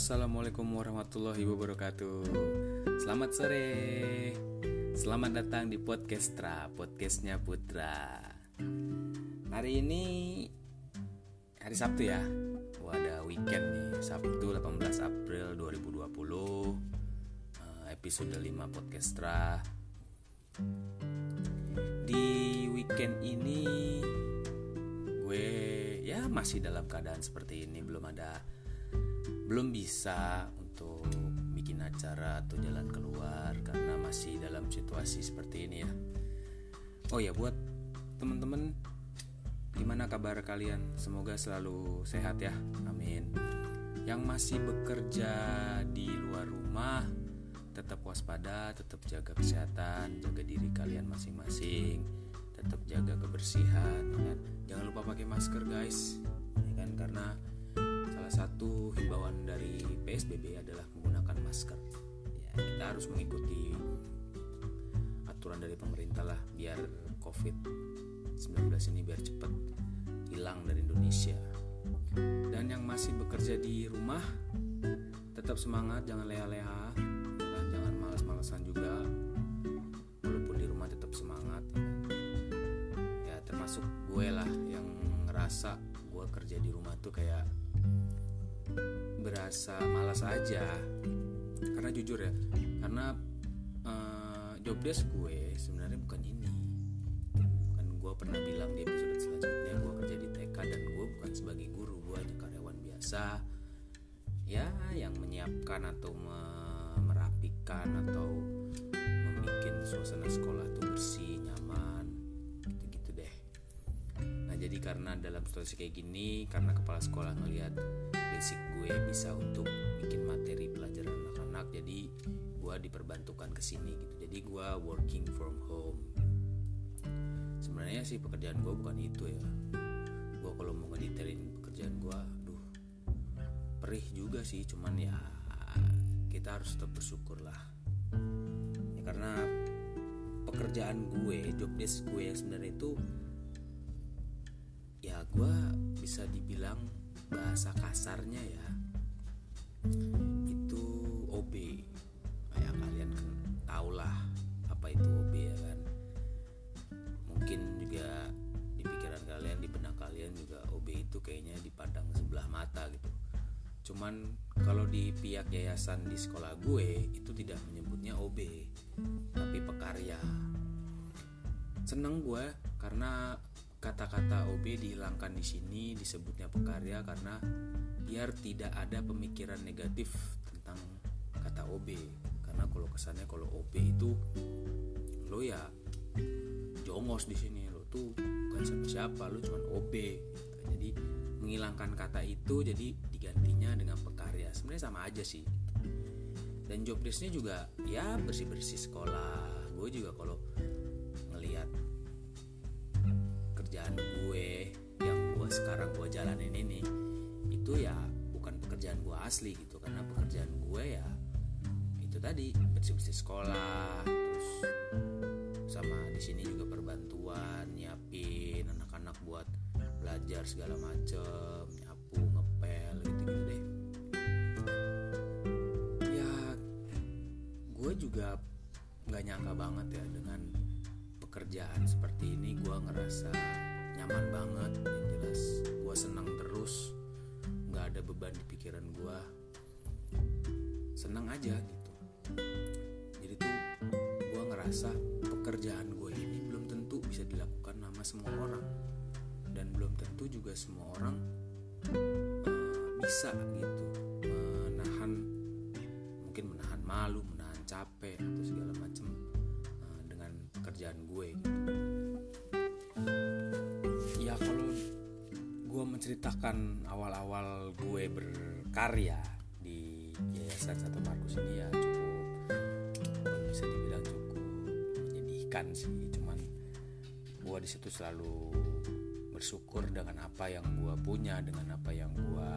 Assalamualaikum warahmatullahi wabarakatuh. Selamat sore. Selamat datang di Podcastra Podcastnya Putra. Hari ini Hari Sabtu ya. Wah, Ada weekend nih Sabtu 18 April 2020 eh, Episode 5 Podcastra. Di weekend ini Gue ya masih dalam keadaan seperti ini Belum ada belum bisa untuk bikin acara atau jalan keluar karena masih dalam situasi seperti ini ya. Oh ya buat teman-teman gimana kabar kalian? Semoga selalu sehat ya. Amin. Yang masih bekerja di luar rumah tetap waspada, tetap jaga kesehatan, jaga diri kalian masing-masing, tetap jaga kebersihan. Ya. Jangan lupa pakai masker guys, ya kan karena satu himbauan dari PSBB adalah menggunakan masker. Ya, kita harus mengikuti aturan dari pemerintah lah biar COVID-19 ini biar cepat hilang dari Indonesia. Dan yang masih bekerja di rumah tetap semangat, jangan leha-leha, dan jangan malas-malasan juga. Walaupun di rumah tetap semangat. Ya termasuk gue lah yang ngerasa gue kerja di rumah tuh kayak berasa malas aja. Karena jujur ya karena uh, job desk gue sebenarnya bukan ini. Kan gue pernah bilang di episode selanjutnya gue kerja di TK dan gue bukan sebagai guru gue hanya karyawan biasa. Ya yang menyiapkan atau merapikan atau membuat suasana sekolah tuh bersih nyaman jadi karena dalam situasi kayak gini karena kepala sekolah ngelihat basic gue bisa untuk bikin materi pelajaran anak-anak jadi gue diperbantukan ke sini gitu. Jadi gue working from home. Sebenarnya sih pekerjaan gue bukan itu ya. Gue kalau mau ngedetailin pekerjaan gue aduh perih juga sih cuman ya kita harus tetap bersyukur lah ya karena pekerjaan gue job desk gue yang sebenarnya itu ya gue bisa dibilang bahasa kasarnya ya itu OB kayak kalian kan tau lah apa itu OB ya kan. Mungkin juga di pikiran kalian di benak kalian juga OB itu kayaknya dipandang sebelah mata gitu. Cuman kalau di pihak yayasan di sekolah gue itu tidak menyebutnya OB tapi pekarya. Seneng gue karena kata-kata OB dihilangkan di sini disebutnya pekarya karena biar tidak ada pemikiran negatif tentang kata OB karena kalau kesannya kalau OB itu lo ya jongos di sini lo tuh bukan siapa siapa lo cuma OB jadi menghilangkan kata itu jadi digantinya dengan pekarya. Sebenarnya sama aja sih. Dan job desknya juga ya bersih bersih sekolah. Gue juga kalau pekerjaan gue yang gue sekarang gue jalanin ini itu ya bukan pekerjaan gue asli gitu. Karena pekerjaan gue ya itu tadi bersih bersih sekolah terus sama di sini juga perbantuan nyiapin anak-anak buat belajar segala macem nyapu ngepel gitu gitu deh. Ya gue juga nggak nyangka banget ya dengan pekerjaan seperti ini gue ngerasa nyaman banget. Yang jelas gue senang terus. Nggak ada beban di pikiran gue senang aja gitu. Jadi tuh gue ngerasa pekerjaan gue ini belum tentu bisa dilakukan sama semua orang. Dan belum tentu juga semua orang uh, bisa gitu. Menahan mungkin menahan malu menahan capek atau segala macam pekerjaan gue. Ya kalau gue menceritakan awal-awal gue berkarya di yayasan satu Markus ini ya cukup bisa dibilang cukup menyedihkan sih. Cuman gue di situ selalu bersyukur dengan apa yang gue punya dengan apa yang gue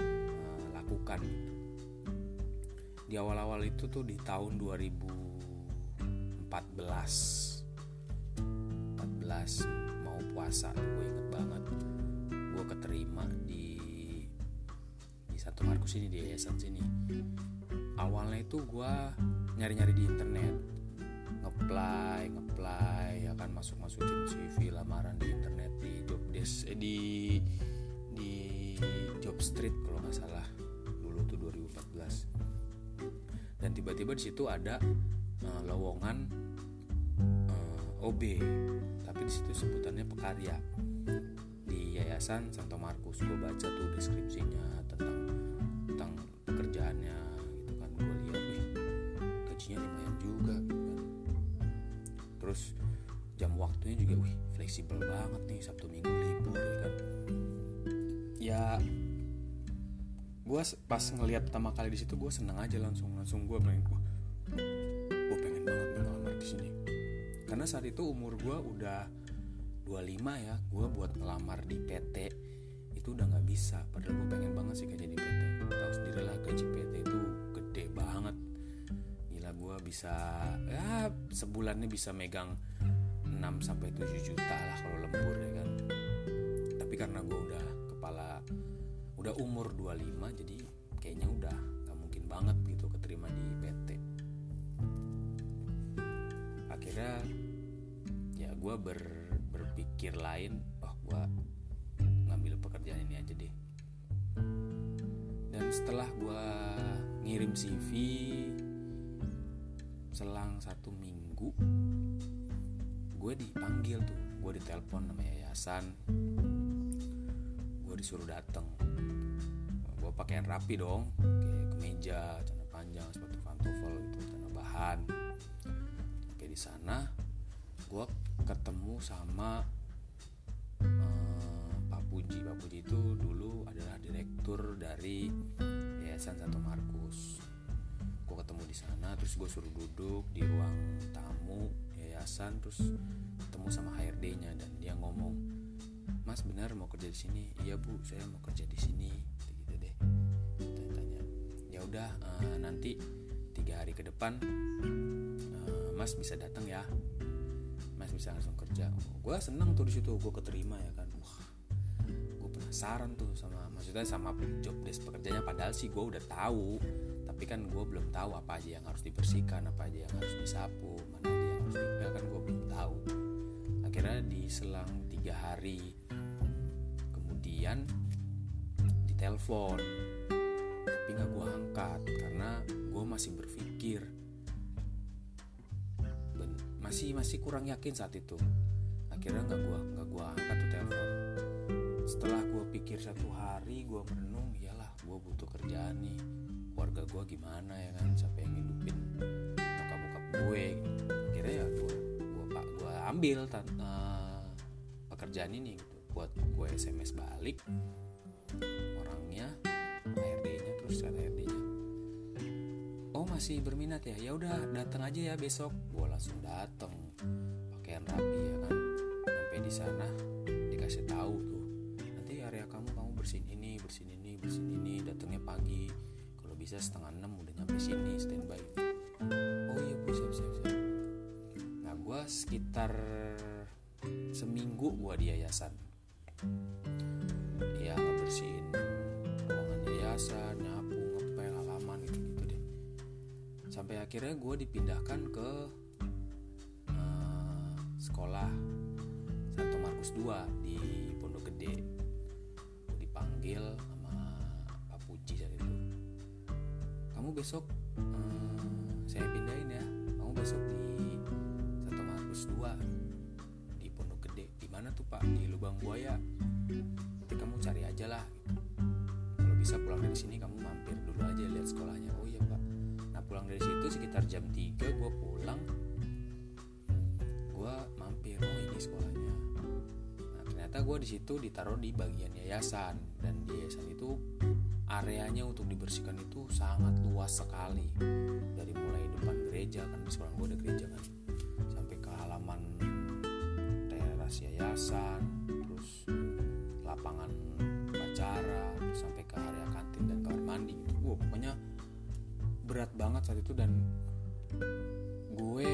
uh, lakukan. Di awal-awal itu tuh di tahun 2000 14 14 mau puasa gue inget banget. Gue keterima di di Santo Markus ini di yayasan sini. Awalnya itu gue nyari-nyari di internet. Ngeplay ngeplay ya kan masuk masukin CV lamaran di internet di job desk eh, di di job street kalau nggak salah. Dulu tuh 2014 dan tiba-tiba di situ ada uh, lowongan OB tapi di situ sebutannya pekarya di yayasan Santo Markus. Gue baca tuh deskripsinya tentang tentang pekerjaannya gitu kan. Gue lihat wih gajinya lumayan juga gitu kan. Terus jam waktunya juga wih fleksibel banget nih Sabtu Minggu libur ya kan. Ya gue pas ngelihat pertama kali di situ gue seneng aja langsung. Langsung gue pengen gue pengen banget nih ngelamar di sini karena saat itu umur gue udah 25 ya gue buat ngelamar di PT itu udah nggak bisa padahal gue pengen banget sih kerja di PT tahu sendiri lah gaji PT itu gede banget. Gila gue bisa ya sebulannya bisa megang 6 sampai 7 juta lah kalau lembur ya kan. Tapi karena gue udah kepala udah umur 25 jadi kayaknya udah gak mungkin banget gitu keterima di PT gue ber, berpikir lain oh gue ngambil pekerjaan ini aja deh. Dan setelah gue ngirim CV selang satu minggu gue dipanggil tuh. Gue ditelepon sama yayasan. Gue disuruh dateng. Gue pakaian rapi dong kayak kemeja celana panjang sepatu pantofel gitu celana bahan. Oke di sana gue ketemu sama uh, Pak Puji. Pak Puji itu dulu adalah direktur dari Yayasan Santo Markus. Gue ketemu di sana terus gue suruh duduk di ruang tamu yayasan terus ketemu sama HRD-nya dan dia ngomong Mas benar mau kerja di sini? Iya bu saya mau kerja di sini. Gitu deh. Tanya-tanya ya udah uh, nanti tiga hari ke depan uh, Mas bisa datang ya bisa langsung kerja. Gue seneng tuh di situ gue keterima ya kan. Wah gue penasaran tuh sama maksudnya sama job desk pekerjaannya. Padahal sih gue udah tahu tapi kan gue belum tahu apa aja yang harus dibersihkan apa aja yang harus disapu mana aja yang harus dipel kan gue belum tahu. Akhirnya di selang tiga hari kemudian ditelepon tapi nggak gue angkat karena gue masih berpikir masih masih kurang yakin saat itu. Akhirnya nggak gue nggak gue angkat tuh telepon. Setelah gue pikir satu hari gue merenung iyalah gue butuh kerjaan nih. Keluarga gue gimana ya kan? Siapa yang hidupin bokap bokap gue? Kira ya gue gue pak gue ambil uh, pekerjaan ini gitu. Buat gue sms balik. Orangnya oh masih berminat ya? Ya udah datang aja ya besok. Gue langsung datang pakaian rapi ya kan? Sampai di sana dikasih tahu tuh. Nanti area kamu kamu bersihin ini bersihin ini bersihin ini datangnya pagi. Bisa setengah enam udah nyampe sini standby. Oh iya bu siap siap siap. Nah gue sekitar seminggu gue di yayasan akhirnya gue dipindahkan ke uh, sekolah Santo Markus 2 di Pondok Gede. Gue dipanggil kamu besok hmm, saya pindahin ya. Kamu besok di Satu Markus 2 di Pondok Gede. Di mana tuh pak? Di lubang buaya. Nanti kamu cari aja lah. Kalau bisa pulang dari sini kamu mampir dulu aja lihat sekolahnya pulang dari situ sekitar jam 3 gue pulang. Gue mampir oh ini sekolahnya. Nah ternyata gue di situ ditaruh di bagian yayasan dan di yayasan itu areanya untuk dibersihkan itu sangat luas sekali. Dari mulai depan gereja kan di sekolah gue ada gereja kan. Sampai ke halaman teras yayasan terus lapangan acara sampai ke area kantin dan kamar mandi gitu. Gue pokoknya berat banget saat itu dan gue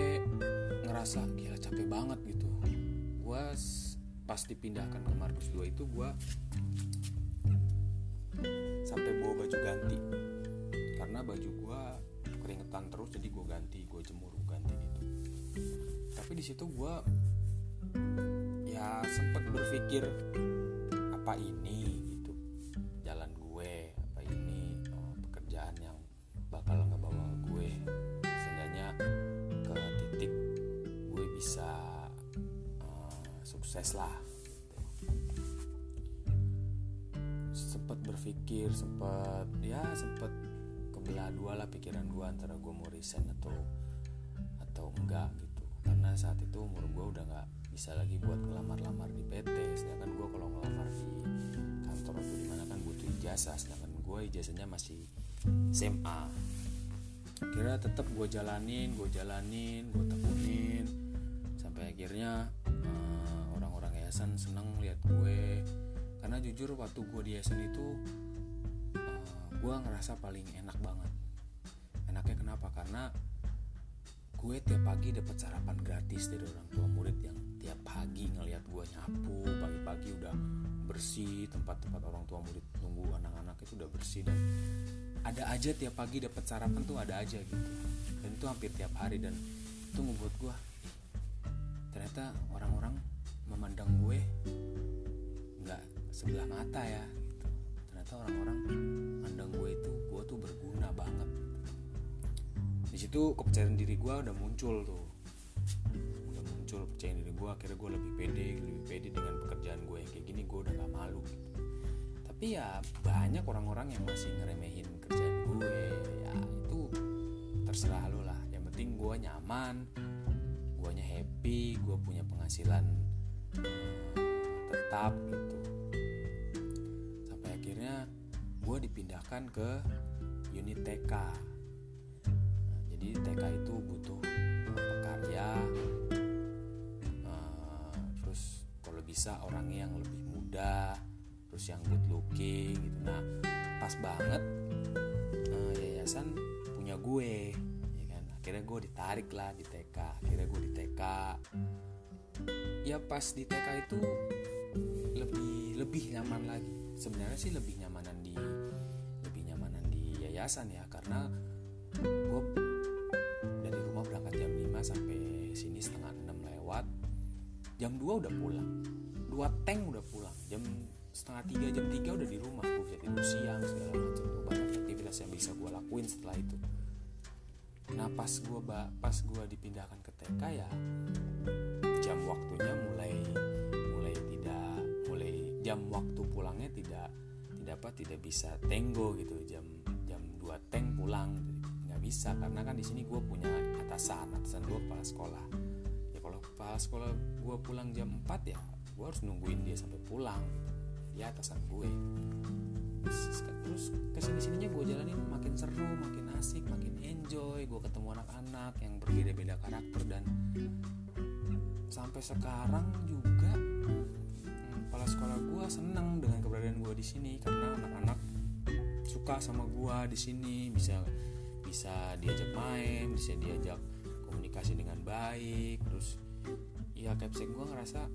ngerasa gila capek banget gitu. Gue pas dipindahkan ke Markus 2 itu gue sampai bawa baju ganti. Karena baju gue keringetan terus jadi gue ganti gue jemur gue ganti gitu. Tapi di situ gue ya sempat berpikir apa ini sukses lah gitu. sempat berpikir sempat ya sempat kebelah dua lah pikiran gue antara gue mau resign atau atau enggak gitu. Karena saat itu umur gue udah nggak bisa lagi buat ngelamar-lamar di PT sedangkan gue kalau ngelamar di kantor atau di mana kan butuh ijazah. Sedangkan gue ijazahnya masih SMA kira tetap gue jalanin gue jalanin gue tekunin. Sampai akhirnya yayasan seneng lihat gue. Karena jujur waktu gue di yayasan itu uh, gue ngerasa paling enak banget. Enaknya kenapa? Karena gue tiap pagi dapat sarapan gratis dari orang tua murid yang tiap pagi ngelihat gue nyapu pagi-pagi udah bersih tempat-tempat orang tua murid tunggu anak-anak itu udah bersih dan ada aja tiap pagi dapat sarapan tuh ada aja gitu. Dan itu hampir tiap hari dan itu membuat gue ternyata orang-orang memandang gue nggak sebelah mata ya. Ternyata orang-orang mandang gue itu gue tuh berguna banget. Di situ kepercayaan diri gue udah muncul tuh. Muncul percaya diri gue akhirnya gue lebih pede lebih pede dengan pekerjaan gue. Yang kayak gini gue udah gak malu gitu. Tapi ya banyak orang-orang yang masih ngeremehin kerjaan gue. Ya itu terserah lo lah. Yang penting gue nyaman gue happy gue punya penghasilan tetap gitu. Sampai akhirnya gue dipindahkan ke unit TK nah, jadi TK itu butuh pekerja bisa orangnya yang lebih muda terus yang good looking gitu. Nah pas banget uh, yayasan punya gue ya kan? Akhirnya gue ditarik lah di TK akhirnya gue di TK ya pas di TK itu lebih lebih nyaman lagi. Sebenarnya sih lebih nyamanan di lebih nyamanan di yayasan ya karena gue dari rumah berangkat jam 5 sampai sini setengah 6 lewat. Jam 2 udah pulang. Dua tank udah pulang. Jam setengah tiga jam tiga udah di rumah. Gue bisa tidur siang segala macam. Banyak aktivitas yang bisa gue lakuin setelah itu. Nah pas gue pas gue dipindahkan ke TK ya jam waktunya mulai mulai tidak mulai jam waktu pulangnya tidak tidak apa tidak bisa tenggo gitu jam jam dua tank pulang nggak bisa karena kan di sini gue punya atasan atasan gue kepala sekolah. Ya kalau kepala sekolah gue pulang jam 4 ya gue harus nungguin dia sampai pulang. Dia atasan gue. Terus ke sini sininya gue jalanin makin seru makin asik makin enjoy. Gue ketemu anak-anak yang berbeda-beda karakter dan sampai sekarang juga hmm, kepala sekolah gue seneng dengan keberadaan gue di sini karena anak-anak suka sama gue di sini. Bisa bisa diajak main bisa diajak komunikasi dengan baik. Terus ya capsek gue ngerasa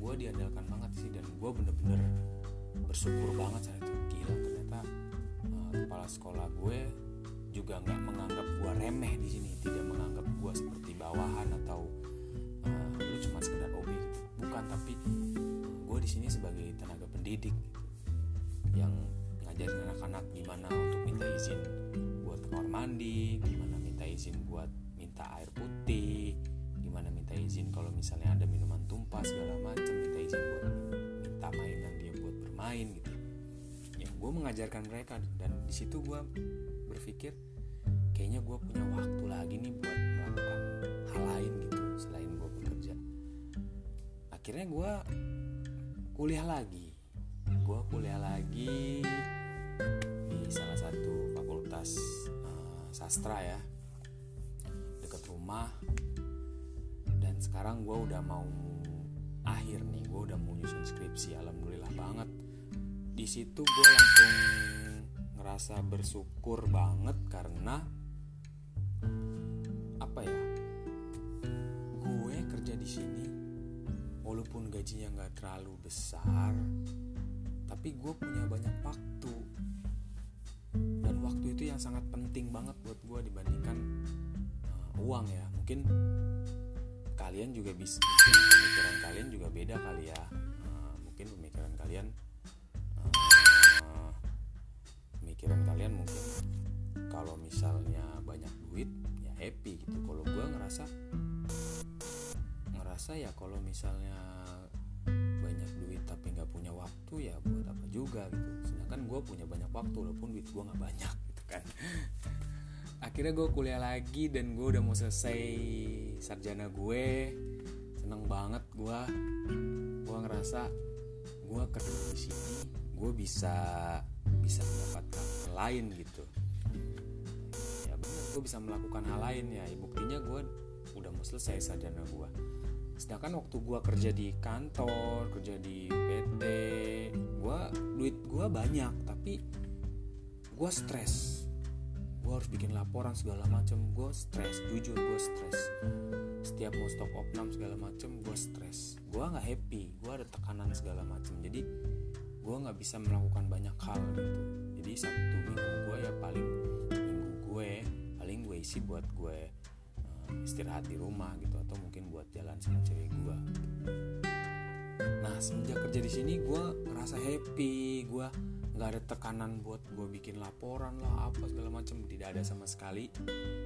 gue diandalkan banget sih dan gue bener-bener bersyukur banget saat itu. Gila ternyata uh, kepala sekolah gue juga nggak menganggap gue remeh di sini tidak menganggap gue seperti bawahan atau bukan tapi gue di sini sebagai tenaga pendidik yang ngajarin anak-anak gimana untuk minta izin buat kamar mandi gimana minta izin buat minta air putih gimana minta izin kalau misalnya ada minuman tumpah segala macam minta izin buat minta mainan dia buat bermain gitu. Ya gue mengajarkan mereka dan di situ gue berpikir kayaknya gue punya waktu lagi nih buat melakukan hal lain gitu akhirnya gue kuliah lagi. Gue kuliah lagi di salah satu fakultas uh, sastra ya. Dekat rumah. Sekarang gue udah mau akhir nih. Gue udah mau nyusun skripsi. Alhamdulillah banget. Di situ gue langsung ngerasa bersyukur banget karena apa ya? Gue kerja di sini walaupun gajinya nggak terlalu besar tapi gue punya banyak waktu. Waktu itu yang sangat penting banget buat gue dibandingkan uh, uang ya. Mungkin kalian juga bisa mungkin pemikiran kalian juga beda kali ya ya kalau misalnya banyak duit tapi nggak punya waktu ya buat apa juga gitu. Sedangkan gue punya banyak waktu walaupun duit gue nggak banyak gitu kan. Akhirnya gue kuliah lagi dan gue udah mau selesai sarjana gue. Seneng banget gue gue ngerasa gue kerja di sini gue bisa bisa mendapatkan hal lain gitu. Ya bener gue bisa melakukan hal lain ya. Buktinya gue udah mau selesai sarjana gue sedangkan waktu gue kerja di kantor kerja di PT gue duit gue banyak tapi gue stres. Gue harus bikin laporan segala macam gue stres jujur gue stres. Setiap mau stop opnam segala macam gue stres. Gue nggak happy gue ada tekanan segala macam jadi gue nggak bisa melakukan banyak hal gitu. Jadi sabtu minggu gue ya paling minggu gue paling gue isi buat gue istirahat di rumah gitu atau mungkin buat jalan sama cewek gue nah semenjak kerja di sini gue ngerasa happy. Gue nggak ada tekanan buat gue bikin laporan lah apa segala macam tidak ada sama sekali.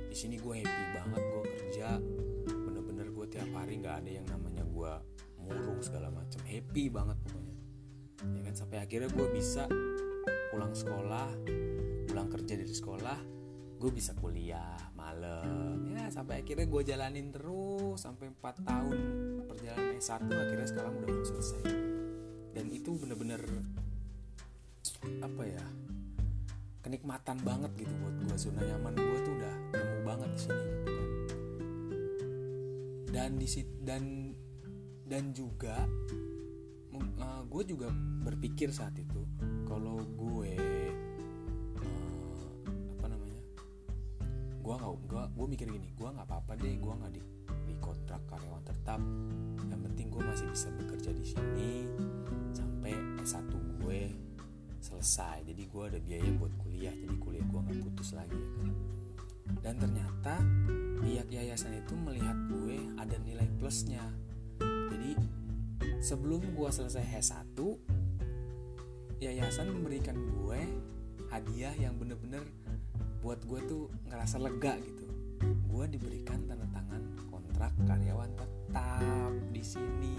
Di sini gue happy banget gue kerja. Bener-bener gue tiap hari nggak ada yang namanya gue murung segala macam happy banget pokoknya. Ya kan sampai akhirnya gue bisa pulang sekolah pulang kerja dari sekolah gue bisa kuliah malam. Ya sampai akhirnya gue jalanin terus sampai 4 tahun perjalanan S1 akhirnya sekarang udah mau selesai. Dan itu bener-bener apa ya kenikmatan banget gitu buat gue zona nyaman gue tuh udah nemu banget di sini. Dan di dan dan juga uh, gue juga berpikir saat itu gue mikir gini gue nggak apa-apa deh gue nggak di di kontrak karyawan tetap. Yang penting gue masih bisa bekerja di sini sampai S1 gue selesai. Jadi gue ada biaya buat kuliah jadi kuliah gue nggak putus lagi ya kan? Dan ternyata pihak yayasan itu melihat gue ada nilai plusnya. Jadi sebelum gue selesai S1 yayasan memberikan gue hadiah yang bener-bener buat gue tuh ngerasa lega gitu gue diberikan tanda tangan kontrak karyawan tetap di sini.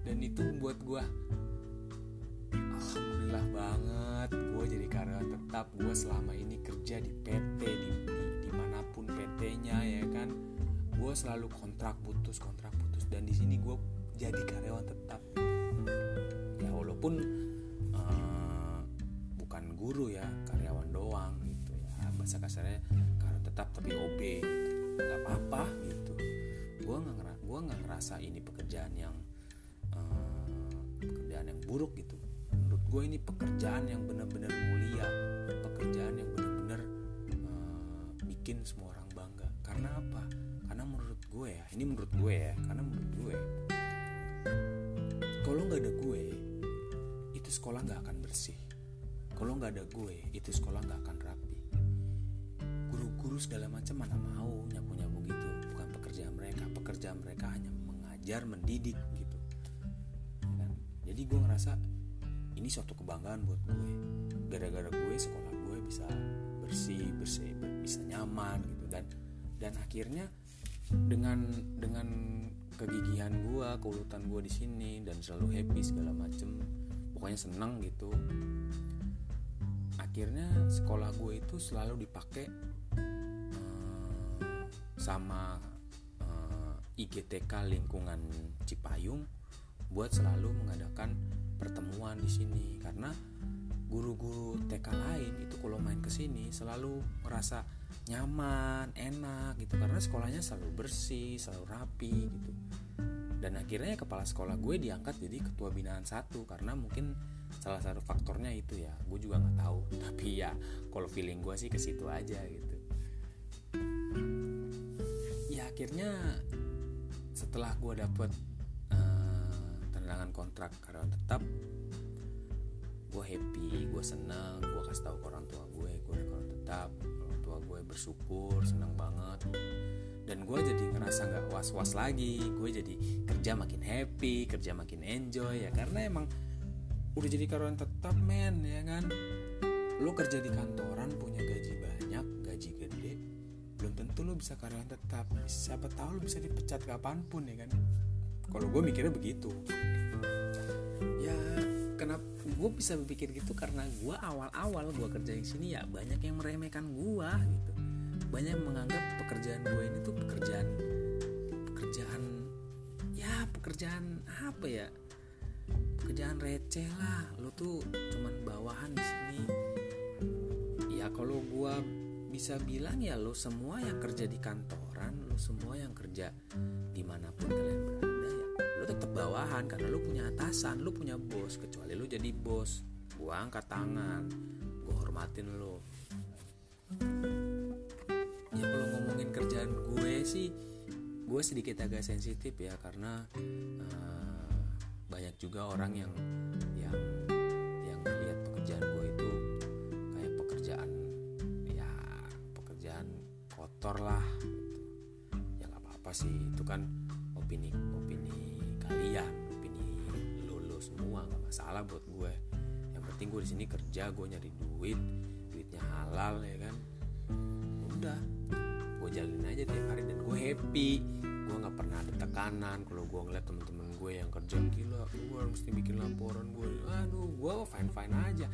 Dan itu membuat gue alhamdulillah banget gue jadi karyawan tetap. Gue selama ini kerja di PT di, di di mana pun PT-nya ya kan. Gue selalu kontrak putus kontrak putus. Dan di sini gue jadi karyawan tetap. Ya walaupun uh, bukan guru ya karyawan doang gitu ya. Bahasa kasarnya tetap tapi OB gitu. Nggak apa-apa gitu. Gue nggak gue nggak ngerasa ini pekerjaan yang uh, pekerjaan yang buruk gitu. Menurut gue ini pekerjaan yang benar-benar mulia. Pekerjaan yang benar-benar uh, bikin semua orang bangga. Karena apa? Karena menurut gue ya ini menurut gue ya karena menurut gue kalau nggak ada gue itu sekolah nggak akan bersih. Kalau nggak ada gue itu sekolah nggak akan guru-guru segala macam mana mau nyapu-nyapu gitu. Bukan pekerjaan mereka pekerjaan mereka hanya mengajar mendidik gitu. Kan? jadi gue ngerasa ini suatu kebanggaan buat gue. Gara-gara gue sekolah gue bisa bersih bersih bisa nyaman gitu. Dan dan akhirnya dengan dengan kegigihan gue keuletan gue di sini dan selalu happy segala macem pokoknya seneng gitu akhirnya sekolah gue itu selalu dipakai sama uh, IGTK lingkungan Cipayung buat selalu mengadakan pertemuan di sini karena guru-guru TK lain itu kalau main ke sini selalu merasa nyaman, enak gitu karena sekolahnya selalu bersih, selalu rapi gitu. Dan akhirnya kepala sekolah gue diangkat jadi ketua binaan satu karena mungkin salah satu faktornya itu ya, gue juga nggak tahu. Tapi ya kalau feeling gue sih ke situ aja gitu. Akhirnya setelah gue dapet uh, tandangan kontrak karyawan tetap gue happy gue seneng gue kasih tahu ke orang tua gue gue orang tetap orang tua gue bersyukur seneng banget. Dan gue jadi ngerasa nggak was was lagi gue jadi kerja makin happy kerja makin enjoy ya. Karena emang udah jadi karyawan tetap men ya kan? Lo kerja di kantoran punya gaji tentu lo bisa karyawan tetap. Siapa tahu lo bisa dipecat kapan pun ya kan? Kalau gue mikirnya begitu. Ya kenapa gue bisa berpikir gitu karena gue awal-awal gue kerja di sini ya banyak yang meremehkan gue gitu. Banyak yang menganggap pekerjaan gue ini tuh pekerjaan pekerjaan ya pekerjaan apa ya? Pekerjaan receh lah. Lo tuh cuman bawahan di sini. Ya kalau gue bisa bilang ya lo semua yang kerja di kantoran lo semua yang kerja di mana pun kalian berada ya lo tetap bawahan karena lo punya atasan lo punya bos kecuali lo jadi bos. Gue angkat tangan gue hormatin lo. Ya kalau ngomongin kerjaan gue sih gue sedikit agak sensitif ya karena uh, banyak juga orang yang yang yang melihat pekerjaan gue kotor lah gitu. ya nggak apa-apa sih itu kan opini opini kalian opini lo semua nggak masalah buat gue. Yang penting gue di sini kerja gue nyari duit duitnya halal ya kan? Udah gue jalanin aja tiap hari dan gue happy. Gue nggak pernah ada tekanan kalau gue ngeliat temen-temen gue yang kerja gila gue mesti bikin laporan gue aduh gue fine fine aja.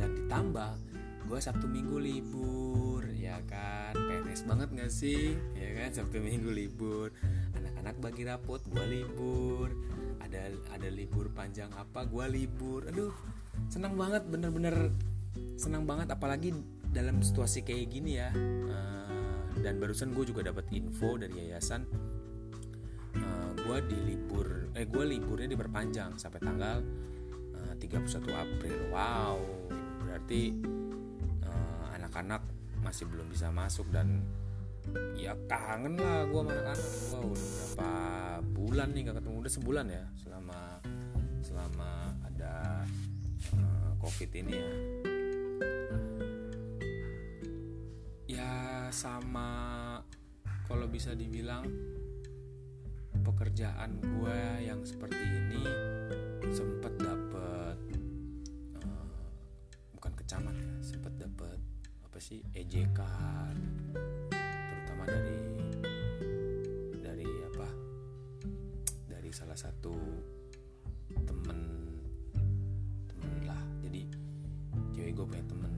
Dan ditambah gue sabtu minggu libur ya kan? PNS banget gak sih? Ya kan? Sabtu minggu libur. Anak-anak bagi rapot gue libur. Ada ada libur panjang apa gue libur. Aduh senang banget bener-bener senang banget. Apalagi dalam situasi kayak gini ya. Uh, dan barusan gue juga dapat info dari yayasan uh, gue di libur eh gue liburnya diperpanjang sampai tanggal uh, 31 April. Wow berarti anak-anak masih belum bisa masuk dan ya kangen lah gue sama anak-anak. Wow udah berapa bulan nih gak ketemu? Udah sebulan ya selama selama ada uh, covid ini ya. Sama kalau bisa dibilang pekerjaan gue yang seperti ini sempet dapet uh, bukan kecamat ya sempet dapet apa sih ejekan terutama dari dari apa dari salah satu temen temen lah jadi cewek gue punya temen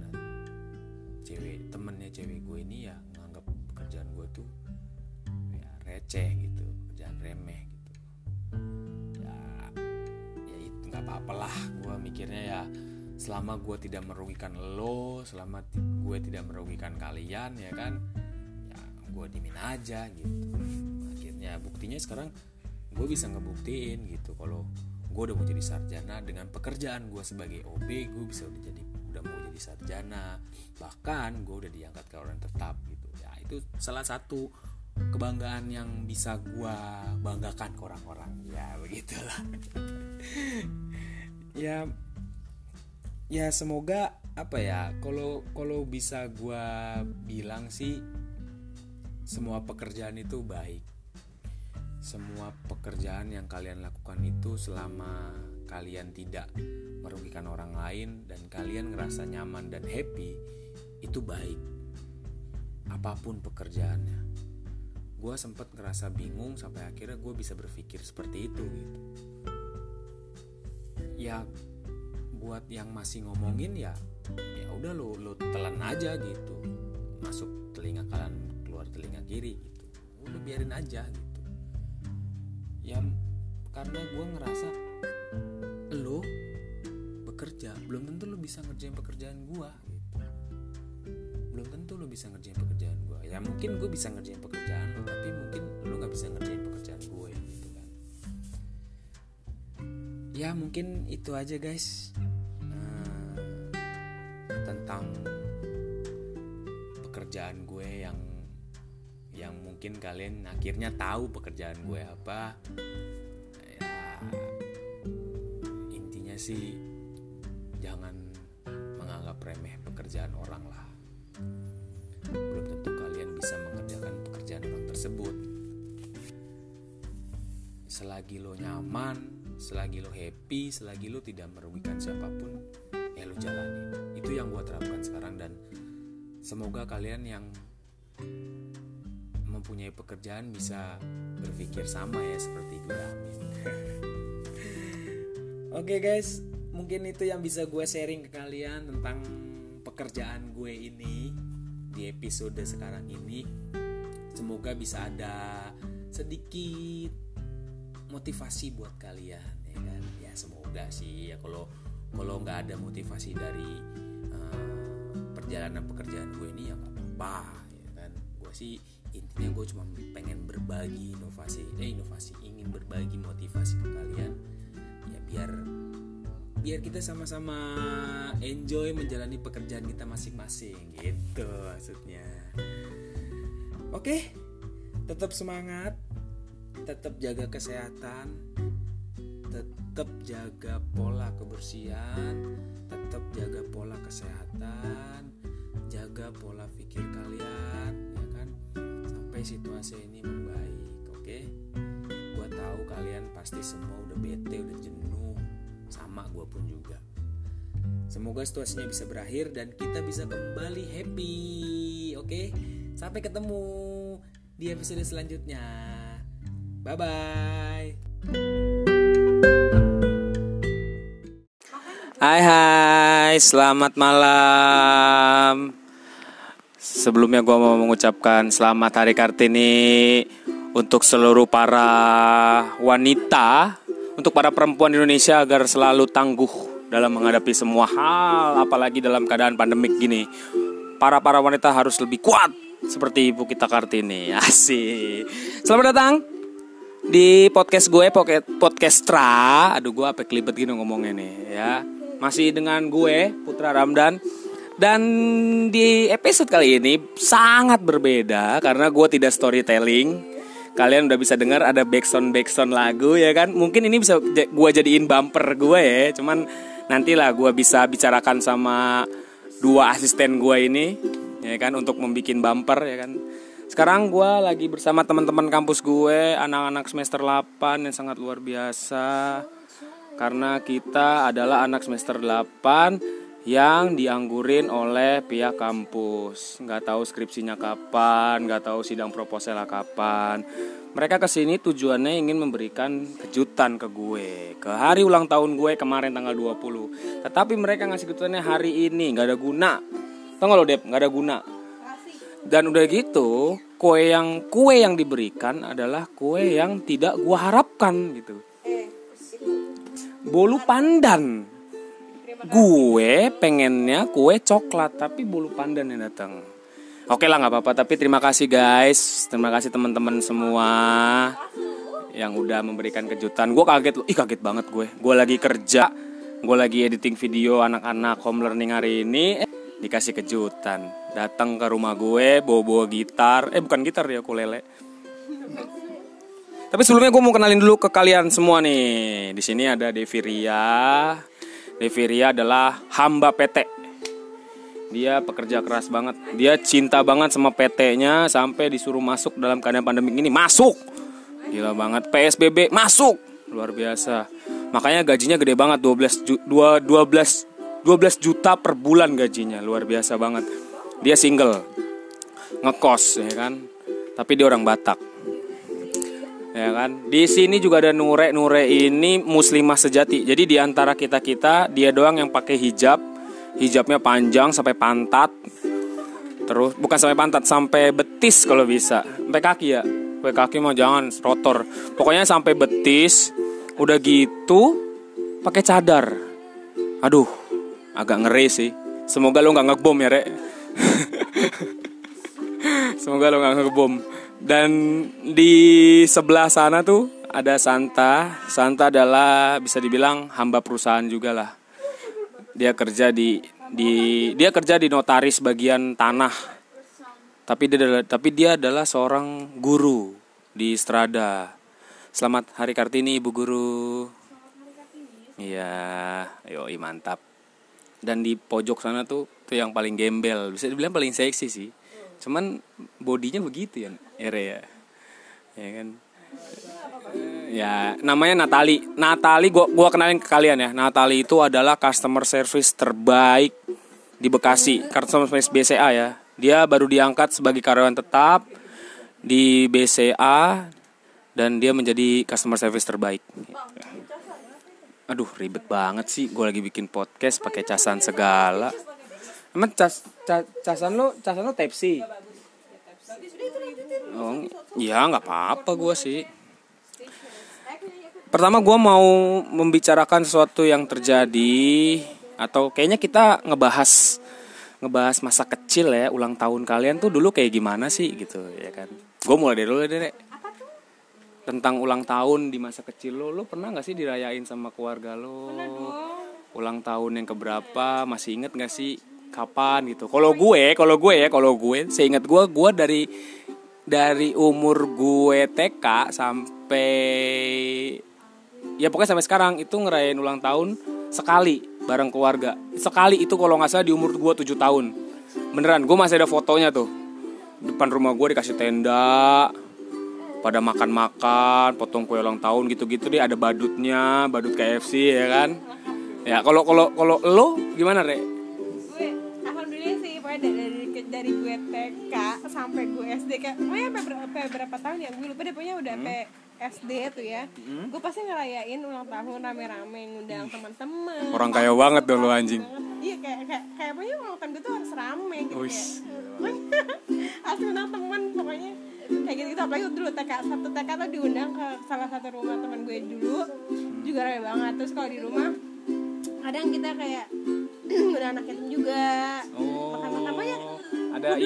cewek temennya cewek gue ini ya nganggap pekerjaan gue tuh ya receh gitu kerjaan remeh gitu. Ya ya itu nggak apa-apa lah. Gue mikirnya ya selama gue tidak merugikan lo selama gue tidak merugikan kalian ya kan? Ya gue dimin aja gitu. Akhirnya buktinya sekarang gue bisa ngebuktiin gitu. Kalau gue udah mau jadi sarjana dengan pekerjaan gue sebagai OB gue bisa udah jadi udah mau jadi sarjana. Bahkan gue udah diangkat ke orang tetap gitu. Ya itu salah satu kebanggaan yang bisa gue banggakan ke orang-orang. Ya begitulah. Ya ya semoga apa ya kalau kalau bisa gue bilang sih semua pekerjaan itu baik. Semua pekerjaan yang kalian lakukan itu selama kalian tidak merugikan orang lain dan kalian ngerasa nyaman dan happy itu baik. Apa pun pekerjaannya. Gue sempat ngerasa bingung sampai akhirnya gue bisa berpikir seperti itu gitu. Ya buat yang masih ngomongin ya ya udah lo lo telan aja gitu. Masuk telinga kanan keluar telinga kiri gitu. Udah biarin aja gitu. Ya karena gue ngerasa lo bekerja belum tentu lo bisa ngerjain pekerjaan gue gitu. Belum tentu lo bisa ngerjain pekerjaan gue ya mungkin gue bisa ngerjain pekerjaan lo tapi mungkin lo nggak bisa ngerjain pekerjaan gue gitu kan. Ya mungkin itu aja guys tentang pekerjaan gue yang yang mungkin kalian akhirnya tahu pekerjaan gue apa. Ya intinya sih jangan pekerjaan orang lah. Belum tentu kalian bisa mengerjakan pekerjaan orang tersebut. Selagi lo nyaman selagi lo happy selagi lo tidak merugikan siapa pun ya lo jalani yang gue terapkan sekarang dan semoga kalian yang mempunyai pekerjaan bisa berpikir sama ya seperti gue amin Oke okay guys, mungkin itu yang bisa gue sharing ke kalian tentang pekerjaan gue ini di episode sekarang ini. Semoga bisa ada sedikit motivasi buat kalian ya kan. Ya semoga sih ya kalau kalau nggak ada motivasi dari perjalanan pekerjaan gue ini ya nggak apa-apa ya kan. Gue sih intinya gue cuma pengen berbagi inovasi eh inovasi ingin berbagi motivasi ke kalian biar biar kita sama-sama enjoy menjalani pekerjaan kita masing-masing gitu maksudnya oke tetap semangat tetap jaga kesehatan tetap jaga pola kebersihan tetap jaga pola kesehatan jaga pola pikir kalian ya kan? Sampai situasi ini membaik oke? Gua tahu kalian pasti semua udah bete udah jenuh. Sama gue pun juga. Semoga situasinya bisa berakhir dan kita bisa kembali happy oke? Sampai ketemu di episode selanjutnya. Bye bye Hai hai. Selamat malam Sebelumnya gue mau mengucapkan selamat Hari Kartini untuk seluruh para wanita untuk para perempuan Indonesia agar selalu tangguh dalam menghadapi semua hal, apalagi dalam keadaan pandemik gini. Para para wanita harus lebih kuat seperti ibu kita Kartini. Asik. Selamat datang di podcast gue, podcast Tra. Aduh, gue apa kelibet gini ngomongnya nih ya. Masih dengan gue, Putra Ramdan. Dan di episode kali ini sangat berbeda karena gue tidak storytelling. Kalian udah bisa dengar ada backsound backsound lagu ya kan? Mungkin ini bisa gue jadiin bumper gue ya. Cuman nantilah gue bisa bicarakan sama dua asisten gue ini ya kan? Untuk membuat bumper ya kan? Sekarang gue lagi bersama teman-teman kampus gue anak-anak semester 8 yang sangat luar biasa. Karena kita adalah anak semester 8 yang dianggurin oleh pihak kampus. Nggak tahu skripsinya kapan nggak tahu sidang proposalnya kapan. Mereka ke sini tujuannya ingin memberikan kejutan ke gue. Ke hari ulang tahun gue kemarin tanggal 20 tetapi mereka ngasih kejutannya hari ini. Nggak ada guna. Tau gak lo Dep? Nggak ada guna. Dan udah gitu kue yang kue yang diberikan adalah kue yang tidak gue harapkan gitu. Bolu pandan gue pengennya kue coklat tapi bulu pandan yang datang. Oke lah nggak apa-apa tapi terima kasih guys. Terima kasih teman-teman semua yang udah memberikan kejutan. Gue kaget ih kaget banget gue. Gue lagi kerja. Gue lagi editing video anak-anak home learning hari ini. Dikasih kejutan. Datang ke rumah gue bawa bawa gitar. Eh bukan gitar ya ukulele. Tapi sebelumnya gue mau kenalin dulu ke kalian semua nih. Di sini ada Devi Ria Deviria adalah hamba PT. Dia pekerja keras banget. Dia cinta banget sama PT-nya sampai disuruh masuk dalam keadaan pandemi ini. Masuk. Gila banget. PSBB masuk. Luar biasa. Makanya gajinya gede banget 12 ju 12 12 juta per bulan gajinya. Luar biasa banget. Dia single. Ngekos ya kan. Tapi dia orang Batak ya kan? Di sini juga ada Nure. Nure ini muslimah sejati. Jadi di antara kita kita dia doang yang pakai hijab. Hijabnya panjang sampai pantat. Terus bukan sampai pantat sampai betis kalau bisa. Sampai kaki ya? Sampai kaki mau jangan rotor pokoknya sampai betis udah gitu pakai cadar. Aduh agak ngeri sih. Semoga lo nggak ngebom ya rek. Semoga lo nggak ngebom dan di sebelah sana tuh ada Santa. Santa adalah bisa dibilang hamba perusahaan juga lah. Dia kerja di di dia kerja di notaris bagian tanah. Tapi dia adalah tapi dia adalah seorang guru di Strada. Selamat Hari Kartini Ibu Guru. Iya, yo mantap. Dan di pojok sana tuh itu yang paling gembel bisa dibilang paling seksi sih cuman bodinya begitu ya Ere ya. Ya kan? Ya namanya Natali. Natali gua gua kenalin ke kalian ya. Natali itu adalah customer service terbaik di Bekasi. Customer service BCA ya. Dia baru diangkat sebagai karyawan tetap di BCA dan dia menjadi customer service terbaik. Aduh ribet banget sih. Gue lagi bikin podcast pakai casan segala. Emang cas, casan lo casan lo type C. Oh ya nggak apa-apa gue sih. Pertama gue mau membicarakan sesuatu yang terjadi atau kayaknya kita ngebahas ngebahas masa kecil ya ulang tahun kalian tuh dulu kayak gimana sih gitu ya kan? Gue mulai dari dulu deh tentang ulang tahun di masa kecil lo lo pernah nggak sih dirayain sama keluarga lo? Ulang tahun yang keberapa masih inget nggak sih kapan gitu kalau gue kalau gue ya kalau gue saya ingat gue gue dari dari umur gue TK sampai ya pokoknya sampai sekarang itu ngerayain ulang tahun sekali bareng keluarga sekali itu kalau nggak salah di umur gue 7 tahun beneran gue masih ada fotonya tuh depan rumah gue dikasih tenda pada makan-makan, potong kue ulang tahun gitu-gitu deh ada badutnya, badut KFC ya kan. Ya kalau kalau kalau lo gimana re? Dari dari, gue TK sampai gue SD kayak pokoknya sampai berapa, berapa tahun ya gue lupa deh pokoknya udah sampai SD tuh ya. Gue pasti ngerayain ulang tahun rame-rame ngundang teman-teman. Orang kaya banget lo anjing. iya kayak kayak kayak pokoknya ulang tahun gue tuh harus rame gitu Wis. kayak. harus ngundang teman pokoknya. Kayak gitu gitu apalagi dulu TK satu TK tuh diundang ke salah satu rumah teman gue dulu juga rame banget. Terus kalau di rumah kadang kita kayak udah anak yatim juga. Banyak Ada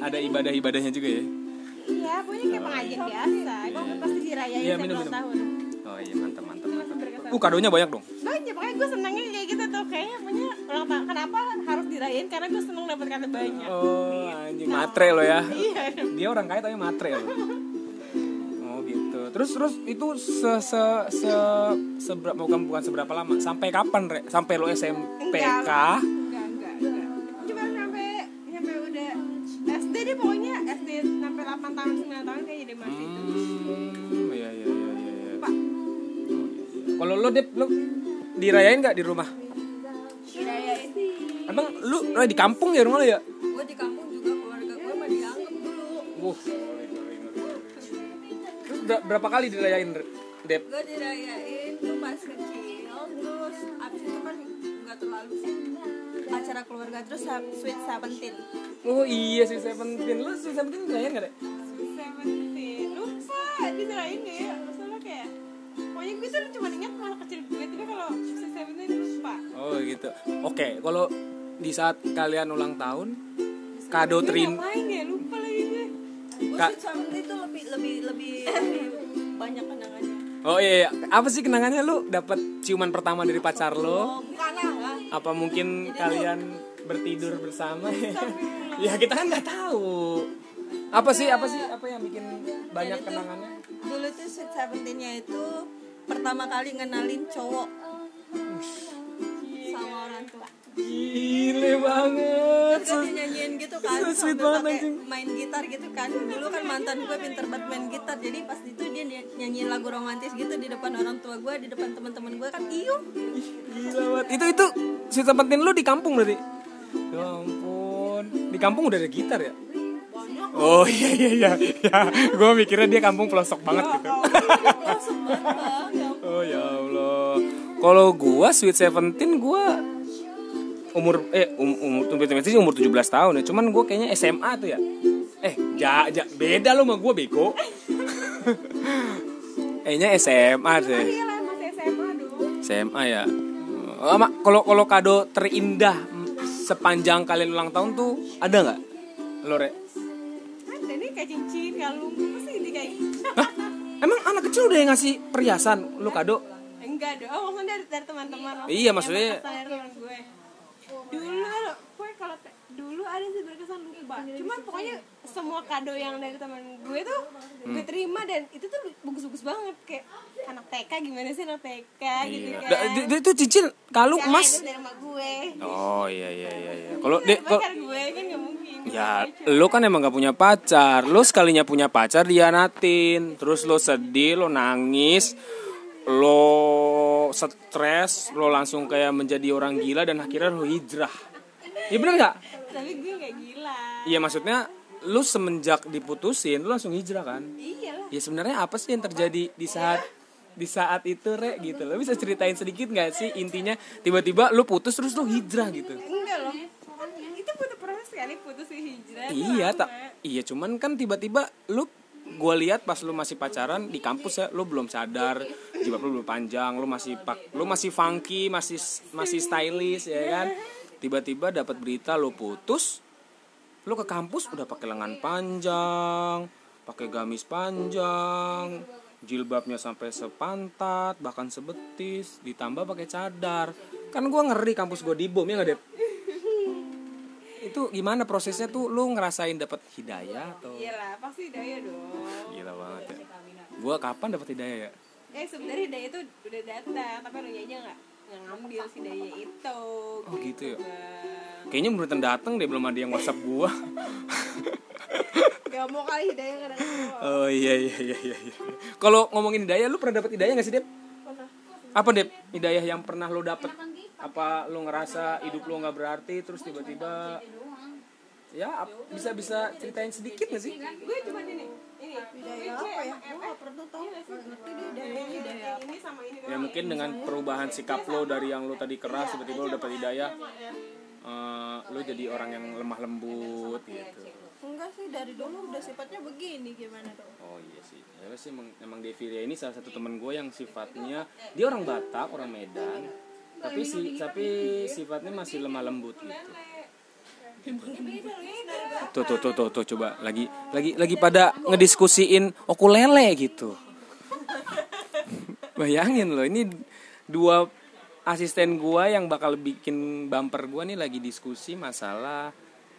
ada gitu. ibadah-ibadahnya juga ya. iya pokoknya kayak pengajian biasa gue pasti dirayain Iya, setiap minum, tahun Oh iya mantap mantap mantap. Berkesan. Uh kadonya banyak dong. banyak pokoknya gue senangnya kayak gitu tuh kayaknya punya ulang tahun kenapa harus dirayain karena gue seneng dapat kado banyak Oh anjing matre lo ya. iya Dia orang kaya tapi matre lo. Oh gitu. Terus terus itu se se se seberapa bukan bukan seberapa lama? Sampai kapan re? Sampai lo SMP Enggak, kah? enggak enggak lo dep lo dirayain nggak di rumah? dirayain Emang lu lo di kampung ya rumah lo ya? gue di kampung juga keluarga gue mah dianggap dulu Wuh. Terus ber- berapa kali dirayain dep? gue dirayain tuh pas kecil terus abis itu kan nggak terlalu sih acara keluarga terus sweet seventeen Oh iya sih Seventeen. Lu sih Seventeen dirayain nggak deh? Seventeen lupa gak ya pokoknya gue tuh cuma ingat masa kecil gue tapi kalau Seventeen lupa Oh gitu. Oke, kalau di saat kalian ulang tahun, kado gue terin ya lupa lagi gue gue sweet seventeen tuh lebih lebih lebih, lebih banyak kenangannya Oh iya, iya. apa sih kenangannya lu dapat ciuman pertama dari pacar lo? oh bukan lah lah Apa mungkin kalian bertidur bersama? ya kita kan nggak tahu. Apa sih apa sih apa yang bikin banyak Jadi tuh, kenangannya? dulu tuh sweet seventeennya itu pertama kali ngenalin cowok sama orang tua Gile banget. Terus kan dinyanyiin gitu kan So sweet sambil pakai main gitar gitu kan dulu kan mantan gue pinter banget main gitar jadi pas itu dia ny- nyanyiin lagu romantis gitu di depan orang tua gue di depan teman-teman gue kan iyo Gila banget. Itu itu si Seventeen lu di kampung berarti? Ya ampun. Di kampung udah ada gitar ya? Oh iya iya iya. Ya, gue mikirnya dia kampung pelosok banget gitu. Ya ampun. Oh ya Allah. Kalau gua Sweet Seventeen gua umur eh um, umur sih umur 17 tahun ya. Cuman gua kayaknya SMA tuh ya. Eh, ja, ja, beda lo sama gua bego. Kayaknya SMA deh. iya SMA dong SMA ya. Oh, Mak, kalau kalau kado terindah sepanjang kalian ulang tahun tuh ada nggak? Lo Re? Kayak cincin kalung pasti di kayak Hah? Emang anak kecil udah yang ngasih perhiasan? Lu kado? enggak dong oh maksudnya dari, dari teman-teman. Iya, maksudnya- Yang pas dari teman gue. Dulu gue kalau dulu ada sih berkesan lupa cuman pokoknya semua kado yang dari teman gue tuh gue terima dan itu tuh bagus-bagus banget kayak anak TK gimana sih anak TK gitu Iya. kan Da- itu cincin kalung Yang emas. itu dari gue Oh iya iya iya iya. Kalau dek pacar gue kan gak mungkin ya lo kan emang gak punya pacar. Lo sekalinya punya pacar dianatin. Terus lo sedih, lo nangis, lo stres, lo langsung kayak menjadi orang gila dan akhirnya lo hijrah. Iya bener nggak? Tapi gue gak gila. Iya maksudnya lu semenjak diputusin lu langsung hijrah kan? iyalah Ya sebenarnya apa sih yang terjadi di saat di saat itu re gitu? Lo bisa ceritain sedikit nggak sih intinya tiba-tiba lu putus terus lu hijrah gitu? Enggak loh. Itu butuh proses kali putus hijrah iya tak. Iya cuman kan tiba-tiba lu gua lihat pas lu masih pacaran di kampus ya lu belum sadar jilbab lu belum panjang lu masih pak lu masih funky masih masih stylish ya kan tiba-tiba dapat berita lu putus lu ke kampus udah pakai lengan panjang pakai gamis panjang jilbabnya sampai sepantat bahkan sebetis ditambah pakai cadar. Kan gua ngeri kampus gua dibom ya nggak deh itu gimana prosesnya tuh? Lu ngerasain dapat hidayah atau? Iyalah pasti daya dong. Gila banget ya. Gua kapan dapat hidayah ya? Eh sebenarnya daya itu udah datang tapi lu aja nggak nggak ngambil si daya itu Oh, gitu ya? Bang. kayaknya beneran dateng deh belum ada yang whatsapp gua. Gak mau kali hidayah kadang oh iya iya iya iya iya. kalau ngomongin hidayah lu pernah dapat hidayah gak sih Dep? Apa Dep? Hidayah yang pernah lu dapet? Apa lu ngerasa hidup lu nggak berarti terus tiba-tiba ya bisa bisa ceritain sedikit gak sih? Gue cuma ini apa ya? Gue gak pernah tahu. Ngerti deh hidayah. Hidayah. ini sama ini ya mungkin dengan perubahan sikap lo dari yang lo tadi keras tiba-tiba lo dapat hidayah eh, lo jadi orang yang lemah lembut gitu. Enggak sih dari dulu udah sifatnya begini gimana dong? oh iya sih. Ya sih emang, emang Deviria ini salah satu temen gue yang sifatnya dia orang Batak orang Medan. Tapi si tapi sifatnya masih lemah lembut gitu tuh tuh tuh tuh, tuh coba lagi lagi lagi pada ngediskusiin okulele gitu bayangin loh ini dua asisten gua yang bakal bikin bumper gua nih lagi diskusi masalah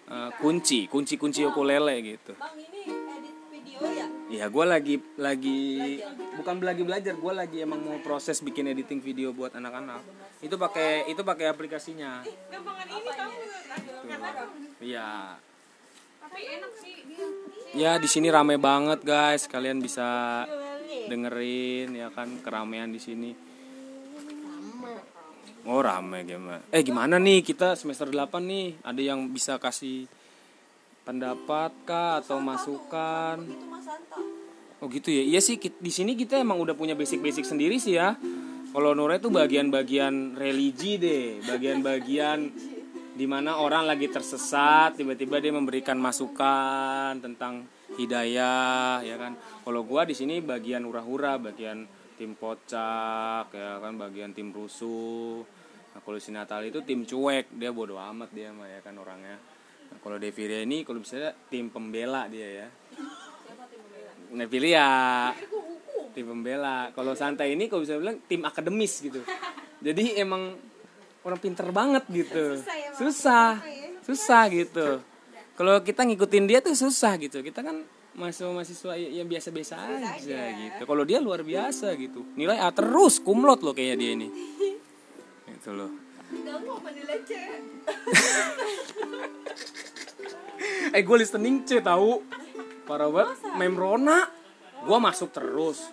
eh, kunci kunci kunci ukulele gitu Bang ini edit video ya? Iya, gue lagi lagi bukan lagi belajar, gue lagi emang mau proses bikin editing video buat anak-anak. Itu pakai itu pakai aplikasinya. gampangan ini kamu Iya. tapi enak sih dia Ya di sini rame banget guys, kalian bisa dengerin ya kan keramaian di sini. Oh rame gimana? Eh gimana nih kita semester 8 nih? Ada yang bisa kasih pendapat kah atau masukan? Itu Mas Santa. Oh gitu ya. Iya sih di sini kita emang udah punya basic-basic sendiri sih ya. Kalau Nora itu bagian-bagian religi deh, bagian-bagian di mana orang lagi tersesat, tiba-tiba dia memberikan masukan tentang hidayah, ya kan. Kalau gua di sini bagian hura-hura, bagian tim kocak, ya kan, bagian tim rusuh. Nah, kalau si Natal itu tim cuek, dia bodoh amat dia mah ya kan orangnya. Nah, kalau Deviria ini kalau bisa tim pembela dia ya. Nevilia tim pembela kalau santai ini kalau bisa bilang tim akademis gitu jadi emang orang pinter banget gitu. Susah susah. Gitu. Kalau kita ngikutin dia tuh susah gitu. Kita kan mahasiswa ya- yang biasa-biasa aja. gitu. Kalau dia luar biasa gitu. Nilai A terus kumlot loh kayaknya dia ini. Itu loh. Eh gue listening C tahu. Parah banget. Memrona. Gue masuk terus.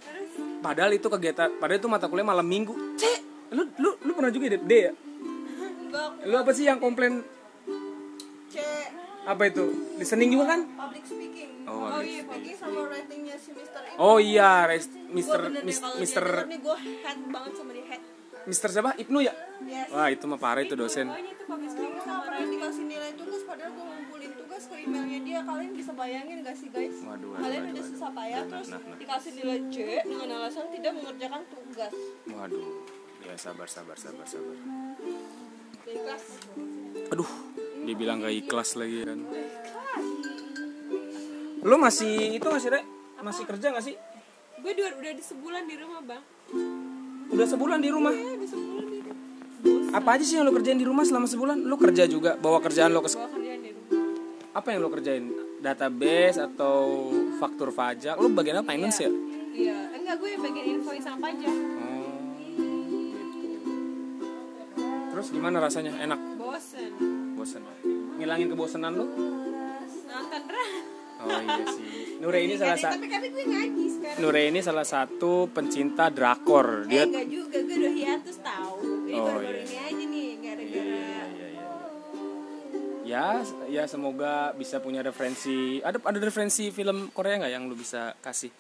Padahal itu kegiatan padahal itu mata kuliah malam minggu. C lu lu lu pernah juga D, D ya lu apa sih yang komplain? C. apa itu? Listening juga kan? Public speaking. Oh, Oh, public iya, speaking. sama ratingnya si Mister ini. oh iya Mister Mister dia denger nih gue head banget sama dia head. Mister siapa? Ibnu ya? Yes. wah itu mah parah itu dosen. ini tuh public Gue speaking gak pernah dikasih nilai tugas padahal gue ngumpulin tugas ke emailnya dia. Kalian bisa bayangin gak sih guys? Waduh, waduh, kalian waduh, udah susah payah Nah, terus nah, nah. dikasih nilai C dengan alasan tidak mengerjakan tugas. Waduh. Ya sabar sabar sabar sabar aduh dibilang gak ikhlas lagi kan. Lu masih itu masih Rek? masih kerja gak sih? Gue udah udah di sebulan di rumah bang. Udah sebulan di rumah? Udah sebulan di rumah. Apa aja sih yang lo kerjain di rumah selama sebulan? Lo kerja juga bawa kerjaan lo ke bawa kerjaan di rumah. Apa yang lo kerjain? Database atau faktur pajak? Lo bagian apa? Finance ya? Iya. Enggak gue bagian invoice sama pajak. Oh terus gimana rasanya? Enak? Bosen. Bosan ngilangin kebosanan lo nonton drama oh iya sih. Nure ini salah satu tapi tapi gue ngaji sekarang. Nure ini salah satu pencinta drakor. Eh dia enggak juga gue udah hiatus tahu. Ini Oh, baru-baru iya. ini aja nih gara-gara Iya, iya, iya, iya. Ya, ya semoga bisa punya referensi. Ada ada referensi film Korea nggak yang lu bisa kasih?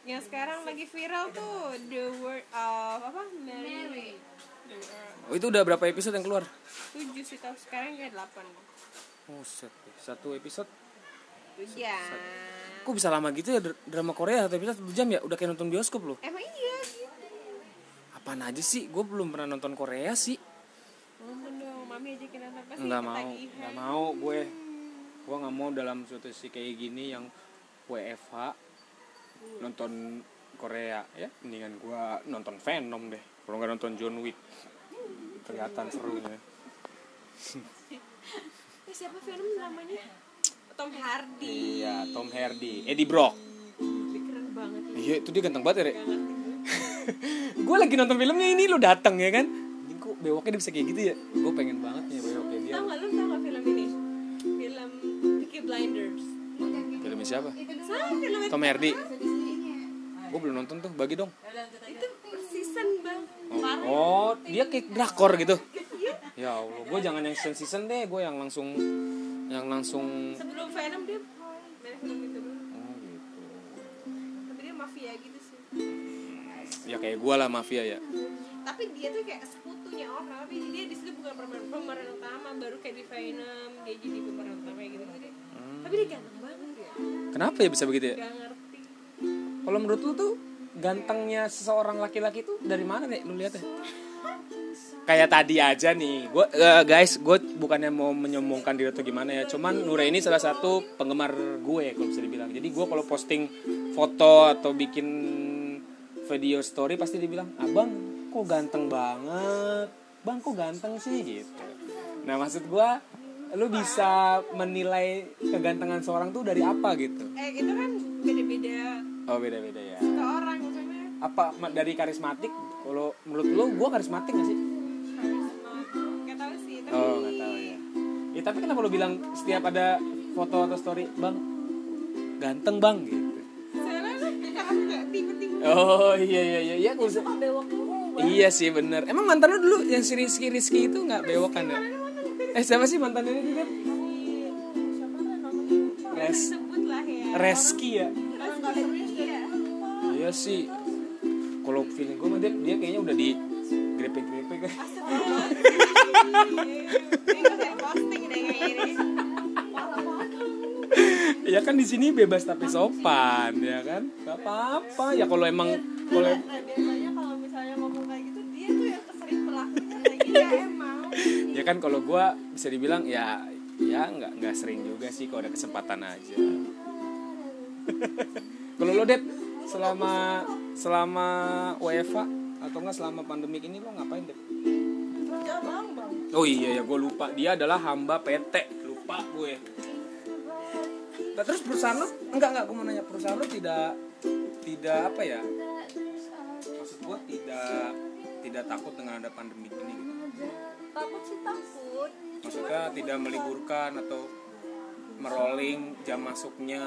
yang sekarang lagi viral tuh the word of apa? Mary, Word- Oh, itu udah berapa episode yang keluar? tujuh sih tau sekarang kayak delapan Oh, set. Satu episode. ya Kok bisa lama gitu ya dr- drama Korea satu episode satu jam ya? Udah kayak nonton bioskop loh. emang iya gitu Apaan aja sih? Gue belum pernah nonton Korea sih. dong mami ajakin nonton pasti Nggak mau, ketagihan. nggak mau gue. Gue nggak mau dalam situasi kayak gini yang WFH nonton Korea ya. Mendingan gue nonton Venom deh. Kalau nggak nonton John Wick kelihatan serunya. Eh, siapa film namanya? Tom Hardy. Iya, Tom Hardy, Eddie Brock. Dia keren banget. Iya, itu dia ganteng banget ya, gue. lagi nonton filmnya ini lu datang ya kan? Anjing, kok bewoknya dia bisa kayak gitu ya? Gue pengen banget nih bewoknya dia. Tau gak lu tau gak film ini? Film Peaky Blinders. Filmnya siapa? Sama film itu Tom Hardy. gue belum nonton tuh bagi dong. Itu season bang. Parah. oh dia kayak drakor gitu? Ya allah gue jangan yang season season deh gue yang langsung yang langsung sebelum Venom dia itu dulu. Oh gitu. Tapi dia mafia gitu sih. Ya kayak gue lah mafia ya. Tapi dia tuh kayak sekutunya orang tapi dia di situ bukan pemeran pemeran utama baru kayak di Venom dia jadi pemeran utama kayak gitu gitu tapi dia ganteng banget ya kenapa ya bisa begitu ya? Gak ngerti. Kalau menurut lu tuh gantengnya seseorang laki-laki tuh dari mana nih lu lihat ya? Kayak tadi aja nih gue guys gue bukannya mau menyombongkan diri atau gimana ya cuman Nure ini salah satu penggemar gue kalau bisa dibilang. Jadi gue kalau posting foto atau bikin video story pasti dibilang abang kok ganteng banget? Bang kok ganteng sih? Gitu. Nah maksud gue lu bisa menilai kegantengan seorang tuh dari apa gitu? Eh itu kan beda-beda oh beda beda ya. Ke orang maksudnya? Apa dari karismatik? Kalau menurut lo gue karismatik gak sih? Gak tau sih tapi oh nggak tahu ya. Ya tapi kenapa lo bilang setiap ada foto atau story bang ganteng bang gitu? Lu gak tipe-tipe. Oh iya iya iya. Iya iya sih bener. Emang mantan lo dulu yang si Rizky Rizky itu nggak bewok kan ya? eh siapa sih mantan ini namanya? Res ya? Reski ya iya sih. Kalau feeling gue mah dia, dia kayaknya udah di kan. Deh kayak ini ya kan di sini bebas tapi sopan ya kan? Gak apa-apa. Ya kalau emang kalau nah biasanya kalau kayak gitu gitu. Ya emang. Ya kan kalau gue bisa dibilang ya ya nggak nggak sering juga sih kalau ada kesempatan aja. Kalau lo Dep selama selama WFA atau enggak selama pandemik ini lo ngapain kerja bang bang. Oh iya ya gue lupa. Dia adalah hamba PT lupa gue. Nah, terus perusahaan lo? Enggak enggak gue mau nanya. Perusahaan lo tidak tidak apa ya? Maksud gue tidak tidak takut dengan ada pandemi ini gitu. Takut sih takut. Maksudnya tidak meliburkan atau merolling jam masuknya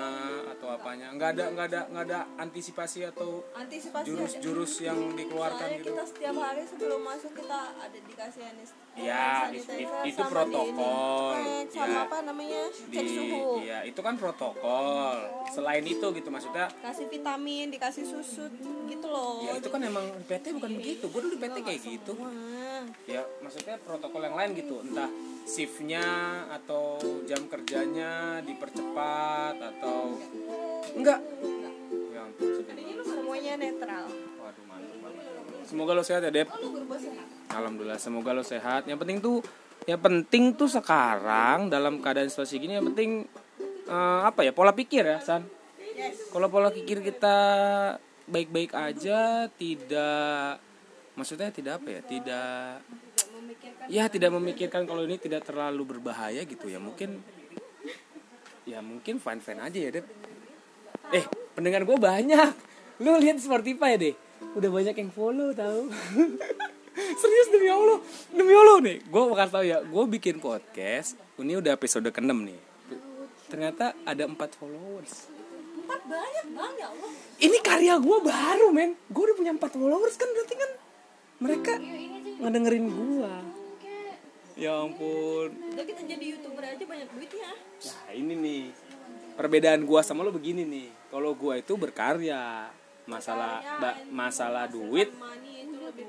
atau apanya. Nggak ada nggak ada nggak ada antisipasi atau antisipasi jurus-jurus yang dikeluarkan Soalnya gitu? kita setiap hari sebelum masuk kita ada dikasih Ya, hand it- sanitizer it- itu sama di protokol. sama Ya. apa namanya di cek suhu. ya itu kan protokol. Selain itu gitu maksudnya kasih vitamin dikasih susu gitu loh. Ya itu kan emang di PT bukan begitu. Gue dulu di PT kayak gitu. Wah. ya maksudnya protokol yang lain gitu. Entah shiftnya atau jam kerjanya dipercepat atau enggak. Ya ampun semuanya netral. Semoga lo sehat ya Dep. Alhamdulillah semoga lo sehat. Yang penting tuh yang penting tuh sekarang dalam keadaan situasi gini yang penting eh, apa ya pola pikir ya San. Kalau pola pikir kita baik-baik aja tidak maksudnya tidak apa ya tidak ya tidak memikirkan kalau ini tidak terlalu berbahaya gitu ya mungkin ya mungkin fine fine aja ya Dep eh pendengar gue banyak lu lihat Spotify deh udah banyak yang follow tahu. Serius demi allah. Demi allah nih. Gue bakal tahu ya gue bikin podcast ini udah episode ke-6 nih. Ternyata ada empat followers. Empat banyak bang ya Allah. Ini karya gue baru men. Gue udah punya empat followers kan? Berarti kan mereka ngedengerin gue ya ampun. Udah kita jadi youtuber aja banyak duitnya. Nah ini nih. Perbedaan gua sama lo begini nih. Kalau gua itu berkarya, masalah ba- masalah duit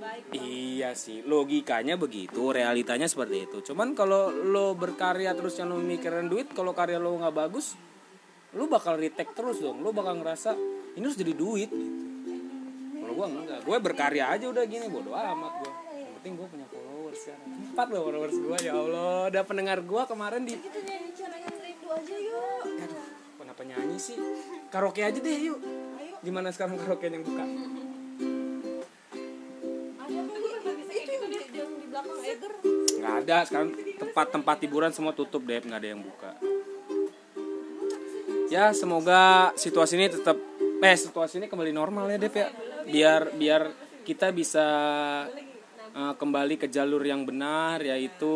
baik Iya sih, logikanya begitu, realitanya seperti itu. Cuman kalau lo berkarya terus yang lo mikirin duit, kalau karya lo nggak bagus, lo bakal retake terus dong. Lo bakal ngerasa ini harus jadi duit gitu. Kalau gua enggak, gue berkarya aja udah gini, bodo amat gua. Yang penting gua punya followers sekarang. Empat loh followers gua ya Allah. Ada pendengar gua kemarin di aja yuk Aduh, kenapa nyanyi sih? Karaoke aja deh yuk. Gimana sekarang karaoke yang buka? ada kali itu yang di, yang di belakang Eger Nggak ada, sekarang tempat-tempat hiburan semua tutup deh, nggak ada yang buka. Ya, semoga situasi ini tetap eh situasi ini kembali normal ya, Dep ya. Biar biar kita bisa eh, kembali ke jalur yang benar yaitu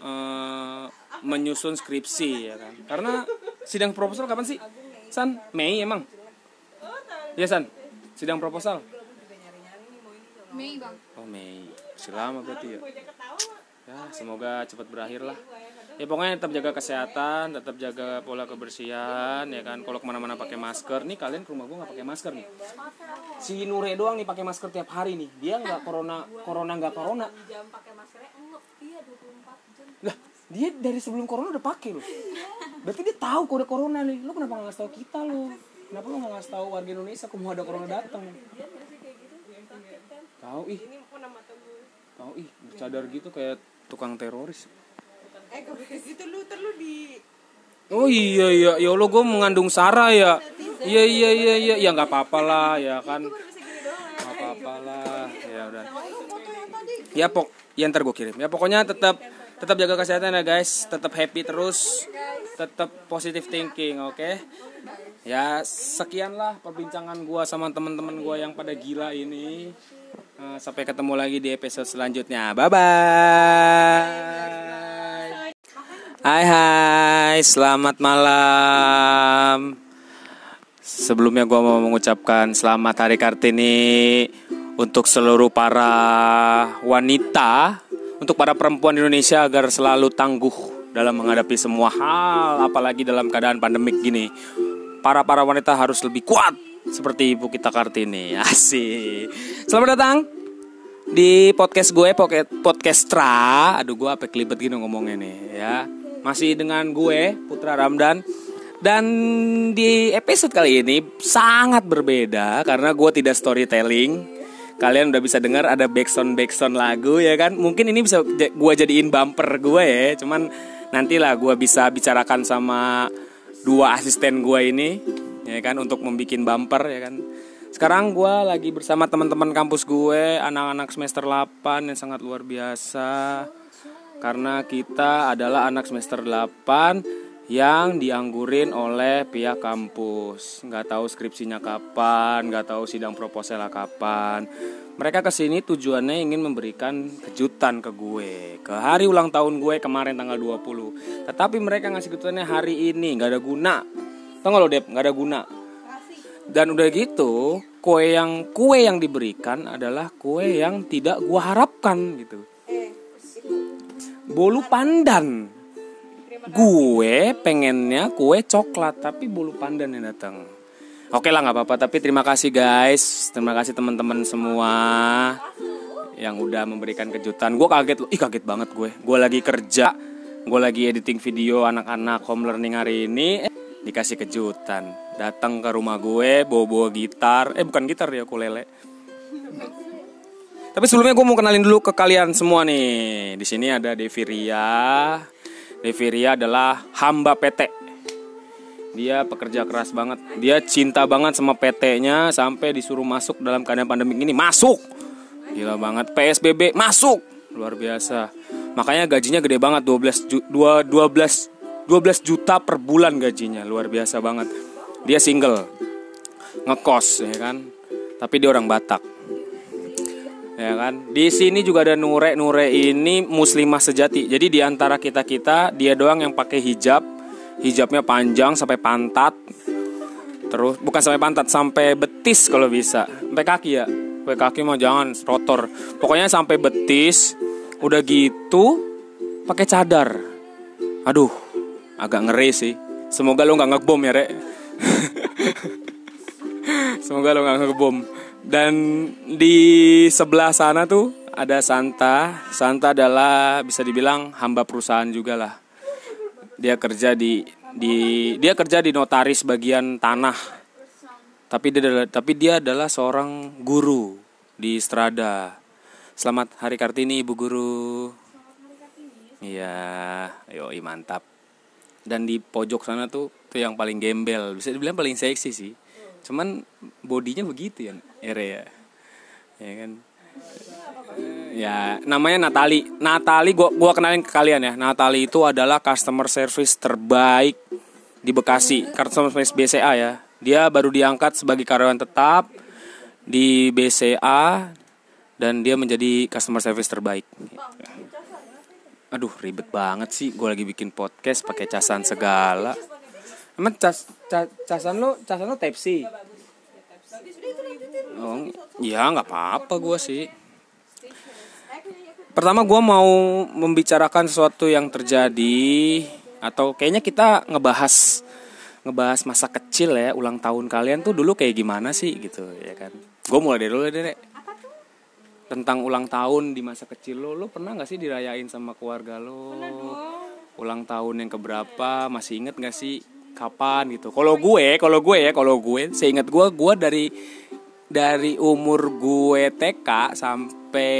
eh, menyusun skripsi ya kan. Karena sidang proposal kapan sih? San, Mei emang? Iya, San. Sidang proposal. Mei bang Oh Mei, masih lama berarti ya. Ya semoga cepat berakhir lah. Ya pokoknya tetap jaga kesehatan, tetap jaga pola kebersihan, ya kan. Kalau ke mana-mana pakai masker, nih kalian ke rumah gue nggak pakai masker nih. Si Nure doang nih pakai masker tiap hari nih. Dia nggak corona, corona nggak corona. iya 24 jam Lah, dia dari sebelum corona udah pakai loh. Berarti dia tahu kode corona nih. Lu kenapa nggak ngasih tahu kita lo? Kenapa lu nggak ngasih tahu warga Indonesia kalau mau ada corona datang? Tahu ih. Tahu ih, bercadar gitu kayak tukang teroris. eh ke situ lu terlu di Oh iya iya ya Allah gue mengandung Sarah ya. Iya iya iya iya ya nggak apa-apa lah ya kan. Nggak apa-apa lah ya udah. Ya pok ya ntar gue kirim. Ya pokoknya tetap tetap jaga kesehatan ya guys. Tetap happy terus. Tetap positive thinking oke. Ya sekianlah perbincangan gua sama teman-teman gua yang pada gila ini. Eh, sampai ketemu lagi di episode selanjutnya. Bye bye. Hai hai, selamat malam. Sebelumnya gua mau mengucapkan selamat Hari Kartini untuk seluruh para wanita, untuk para perempuan Indonesia agar selalu tangguh dalam menghadapi semua hal, apalagi dalam keadaan pandemik gini. Para para wanita harus lebih kuat seperti ibu kita Kartini. Asik. Selamat datang di podcast gue podcast podcastra. Aduh gue apa kelibet gini ngomongnya nih ya. Masih dengan gue Putra Ramdan. Dan di episode kali ini sangat berbeda karena gue tidak storytelling. Kalian udah bisa dengar ada backsound backsound lagu ya kan? Mungkin ini bisa gue jadiin bumper gue ya. Cuman nantilah gue bisa bicarakan sama dua asisten gue ini ya kan untuk membuat bumper ya kan sekarang gue lagi bersama teman-teman kampus gue, anak-anak semester 8 yang sangat luar biasa. Karena kita adalah anak semester 8 yang dianggurin oleh pihak kampus. Nggak tahu skripsinya kapan, nggak tahu sidang proposalnya kapan. Mereka ke sini tujuannya ingin memberikan kejutan ke gue. Ke hari ulang tahun gue kemarin tanggal 20. Tetapi mereka ngasih kejutannya hari ini, nggak ada guna. Tau gak lo Dep, nggak ada guna dan udah gitu kue yang kue yang diberikan adalah kue yang tidak gua harapkan gitu bolu pandan gue pengennya kue coklat tapi bolu pandan yang datang oke lah nggak apa-apa. Tapi terima kasih guys. Terima kasih teman-teman semua yang udah memberikan kejutan. Gue kaget loh. Ih kaget banget gue. Gue lagi kerja. Gue lagi editing video anak-anak home learning hari ini. Eh, dikasih kejutan. Datang ke rumah gue bawa bawa gitar. Eh bukan gitar ya ukulele. Tapi sebelumnya gue mau kenalin dulu ke kalian semua nih. Di sini ada Devi Ria Devi Ria adalah hamba PT dia pekerja keras banget. Dia cinta banget sama PT-nya sampai disuruh masuk dalam keadaan pandemi ini. Masuk! Gila banget. PSBB masuk! Luar biasa. Makanya gajinya gede banget. 12 ju- dua- 12 12 juta per bulan gajinya. Luar biasa banget. Dia single. Ngekos ya kan? Tapi dia orang Batak. Ya kan? Di sini juga ada Nure Nure ini muslimah sejati. Jadi di antara kita kita dia doang yang pakai hijab hijabnya panjang sampai pantat. Terus bukan sampai pantat sampai betis kalau bisa. Sampai kaki ya. Sampai kaki mau jangan rotor pokoknya sampai betis udah gitu pakai cadar. Aduh agak ngeri sih. Semoga lo nggak ngebom ya rek. Semoga lo nggak ngebom. Dan di sebelah sana tuh ada Santa. Santa adalah bisa dibilang hamba perusahaan juga lah dia kerja di di dia kerja di notaris bagian tanah. Tapi dia adalah tapi dia adalah seorang guru di Strada. Selamat hari kartini ibu guru. Iya yoi mantap. Dan di pojok sana tuh tuh yang paling gembel. Bisa dibilang paling seksi sih. Cuman bodinya begitu ya Ere ya. Ya kan ya namanya Natali. Natali gua gua kenalin ke kalian ya. Natali itu adalah customer service terbaik di Bekasi. Customer service BCA ya. Dia baru diangkat sebagai karyawan tetap di BCA dan dia menjadi customer service terbaik. Aduh ribet banget sih. Gue lagi bikin podcast pakai casan segala. Emang cas, ca- casan lo casan lo C oh ya nggak apa-apa gue sih pertama gue mau membicarakan sesuatu yang terjadi atau kayaknya kita ngebahas ngebahas masa kecil ya ulang tahun kalian tuh dulu kayak gimana sih gitu ya kan? Gue mulai dari dulu deh tentang ulang tahun di masa kecil lo lo pernah nggak sih dirayain sama keluarga lo? Ulang tahun yang keberapa masih inget nggak sih kapan gitu? Kalau gue kalau gue ya kalau gue seingat gue gue dari dari umur gue TK sampai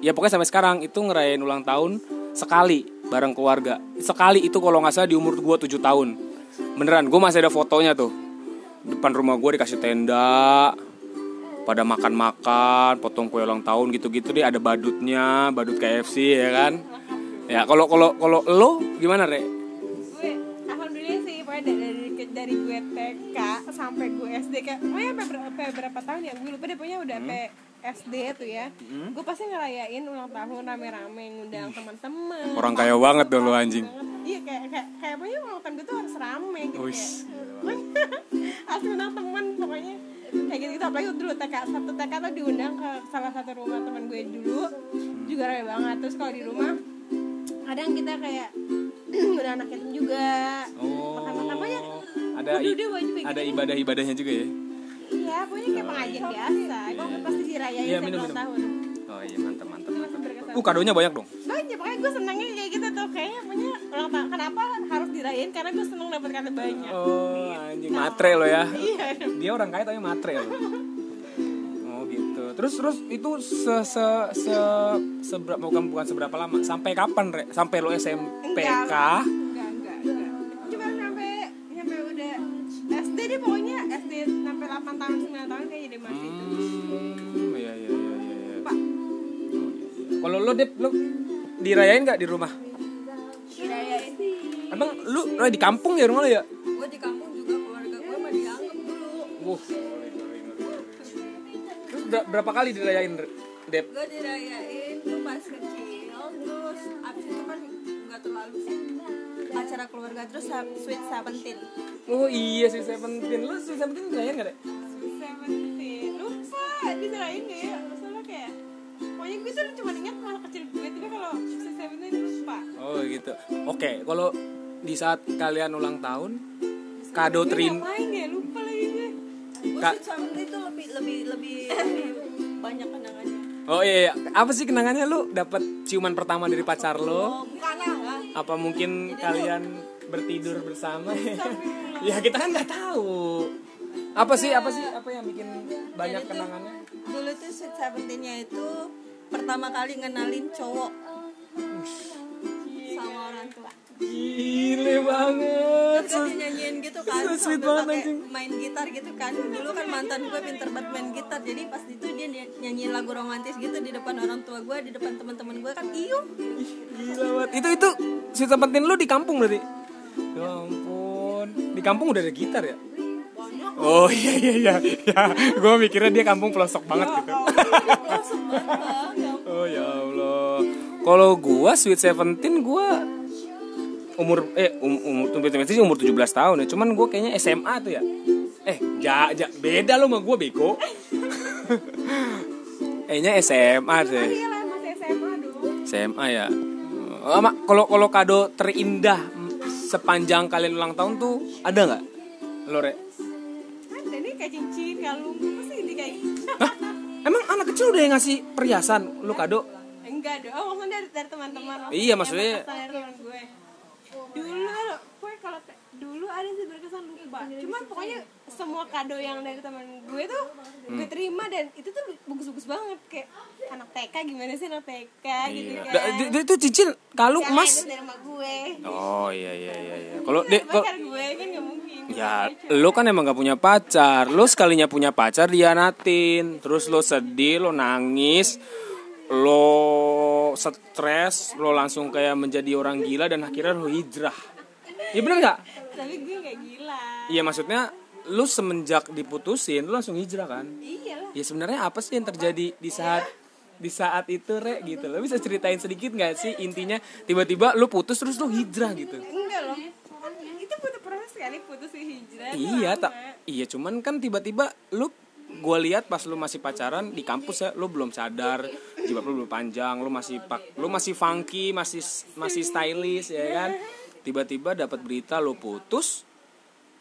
ya pokoknya sampai sekarang itu ngerayain ulang tahun sekali bareng keluarga. Sekali itu kalau nggak salah di umur gue 7 tahun. Beneran gue masih ada fotonya tuh. Depan rumah gue dikasih tenda pada makan-makan potong kue ulang tahun gitu-gitu deh ada badutnya badut KFC ya kan? Ya kalau kalau kalau lo gimana re? Gue alhamdulillah sih pokoknya dari dari, dari gue TK sampai gue SD kayak pokoknya sampai berapa, berapa tahun ya gue lupa deh pokoknya udah sampai SD tuh ya. Gue pasti ngerayain ulang tahun rame-rame ngundang teman-teman. Orang kaya banget dong lo anjing. Iya kayak kayak kayak pokoknya ulang tahun gue tuh harus rame gitu Wis. kayak. Harus undang teman pokoknya. Kayak gitu, gitu apalagi dulu TK satu TK tuh diundang ke salah satu rumah teman gue dulu. Juga rame banget. Terus kalau di rumah kadang kita kayak udah anak yatim juga. Makan-makan banyak. Ada Waduh, dia wajib kayak ada gitu. ibadah-ibadahnya juga ya iya pokoknya kayak pengajian biasa. Itu pasti dirayain Iya, setiap minum, tahun. Oh iya mantap mantap berkesan. uh kadonya banyak dong. Banyak pokoknya gue senangnya kayak gitu tuh. Kayaknya punya ulang tahun kenapa harus dirayain? Karena gue seneng dapat kata banyak. Oh anjing matre lo ya. Iya. Dia orang kaya tapi matre lo. Oh gitu. Terus terus itu se se se seberapa bukan bukan seberapa lama. Sampai kapan re sampai lo SMPK enggak SD deh pokoknya SD sampai 8 tahun 9 tahun kayaknya deh masih itu hmm iya iya iya iya iya. pak. Kalau lo dep lo dirayain nggak di rumah? Dirayain. Emang lu lo di kampung ya rumah lo ya? Gue di kampung juga keluarga gue mah dianggap dulu. Wuh. Terus ber- berapa kali dirayain Dep? gue dirayain tuh pas kecil terus abis itu kan nggak terlalu sih acara keluarga terus sweet seventeen Oh iya sih Seventeen. Lu sih Seventeen dirayain gak deh? Seventeen lupa diserahin gak ya soalnya kayak pokoknya gue tuh cuma ingat masa kecil gue tapi kalau Seventeen lupa Oh gitu. Oke, kalau di saat kalian ulang tahun, kado gue terin ngapain ya lupa lagi gue gue Kak. sweet seventeen tuh lebih lebih lebih, lebih banyak kenangannya Oh iya, iya. apa sih kenangannya lu dapat ciuman pertama dari pacar lo? Apa mungkin kalian bertidur bersama? ya kita kan nggak tahu. Apa sih apa sih apa yang bikin banyak kenangannya? dulu tuh sweet seventeennya itu pertama kali ngenalin cowok sama orang tua Gile banget. Terus dia nyanyiin gitu kan So sweet banget, anjing. main gitar gitu kan dulu kan mantan gue pinter banget main gitar jadi pas itu dia ny- nyanyiin lagu romantis gitu di depan orang tua gue di depan teman-teman gue kan iyo Gila banget. Itu itu si penting lu di kampung berarti. Ya ampun. Di kampung udah ada gitar ya? Oh iya iya iya. Ya, gue mikirnya dia kampung pelosok banget gitu. oh ya Allah. Kalau gua Sweet Seventeen gua umur eh um, umur sih umur 17 tahun ya. Cuman gua kayaknya SMA tuh ya. Eh, ja, ja, beda lo sama gua bego. Kayaknya SMA deh. Iya lah masih SMA dong. SMA ya. Oh, Mak, kalau kalau kado terindah sepanjang kalian ulang tahun tuh ada nggak? Lo Re? Ada nih kayak cincin, kalung, pasti ini kayak Hah? Emang anak kecil udah yang ngasih perhiasan lo kado? enggak dong. Oh, maksudnya dari, dari teman-teman. Iya, maksudnya- berkesan dari teman gue. Dulu gue kalau te- dulu ada sih berkesan lupa. Cuman pokoknya semua kado yang dari teman gue tuh gue Hmm. terima dan itu tuh bagus-bagus banget kayak anak TK gimana sih anak TK gitu Iya. kan. Da- itu cincin kalung Ya, emas. dari rumah gue. Oh iya iya iya iya. Kalau dek kok pacar gue kan gak mungkin. ya lo kan emang gak punya pacar. Lo sekalinya punya pacar dianatin. Terus lo sedih, lo nangis, lo stres, lo langsung kayak menjadi orang gila dan akhirnya lo hijrah. Iya bener gak? Tapi gue gak gila. Iya maksudnya lu semenjak diputusin lu langsung hijrah kan? Iya lah. Ya sebenarnya apa sih yang terjadi di saat di saat itu re gitu lo bisa ceritain sedikit nggak sih intinya tiba-tiba lu putus terus lu hijrah gitu Enggak loh. Itu butuh proses kali putus hijrah. iya tak iya cuman kan tiba-tiba lu gue lihat pas lu masih pacaran di kampus ya lu belum sadar jilbab lu belum panjang lu masih pak lu masih funky masih masih stylish ya kan? Tiba-tiba dapat berita lu putus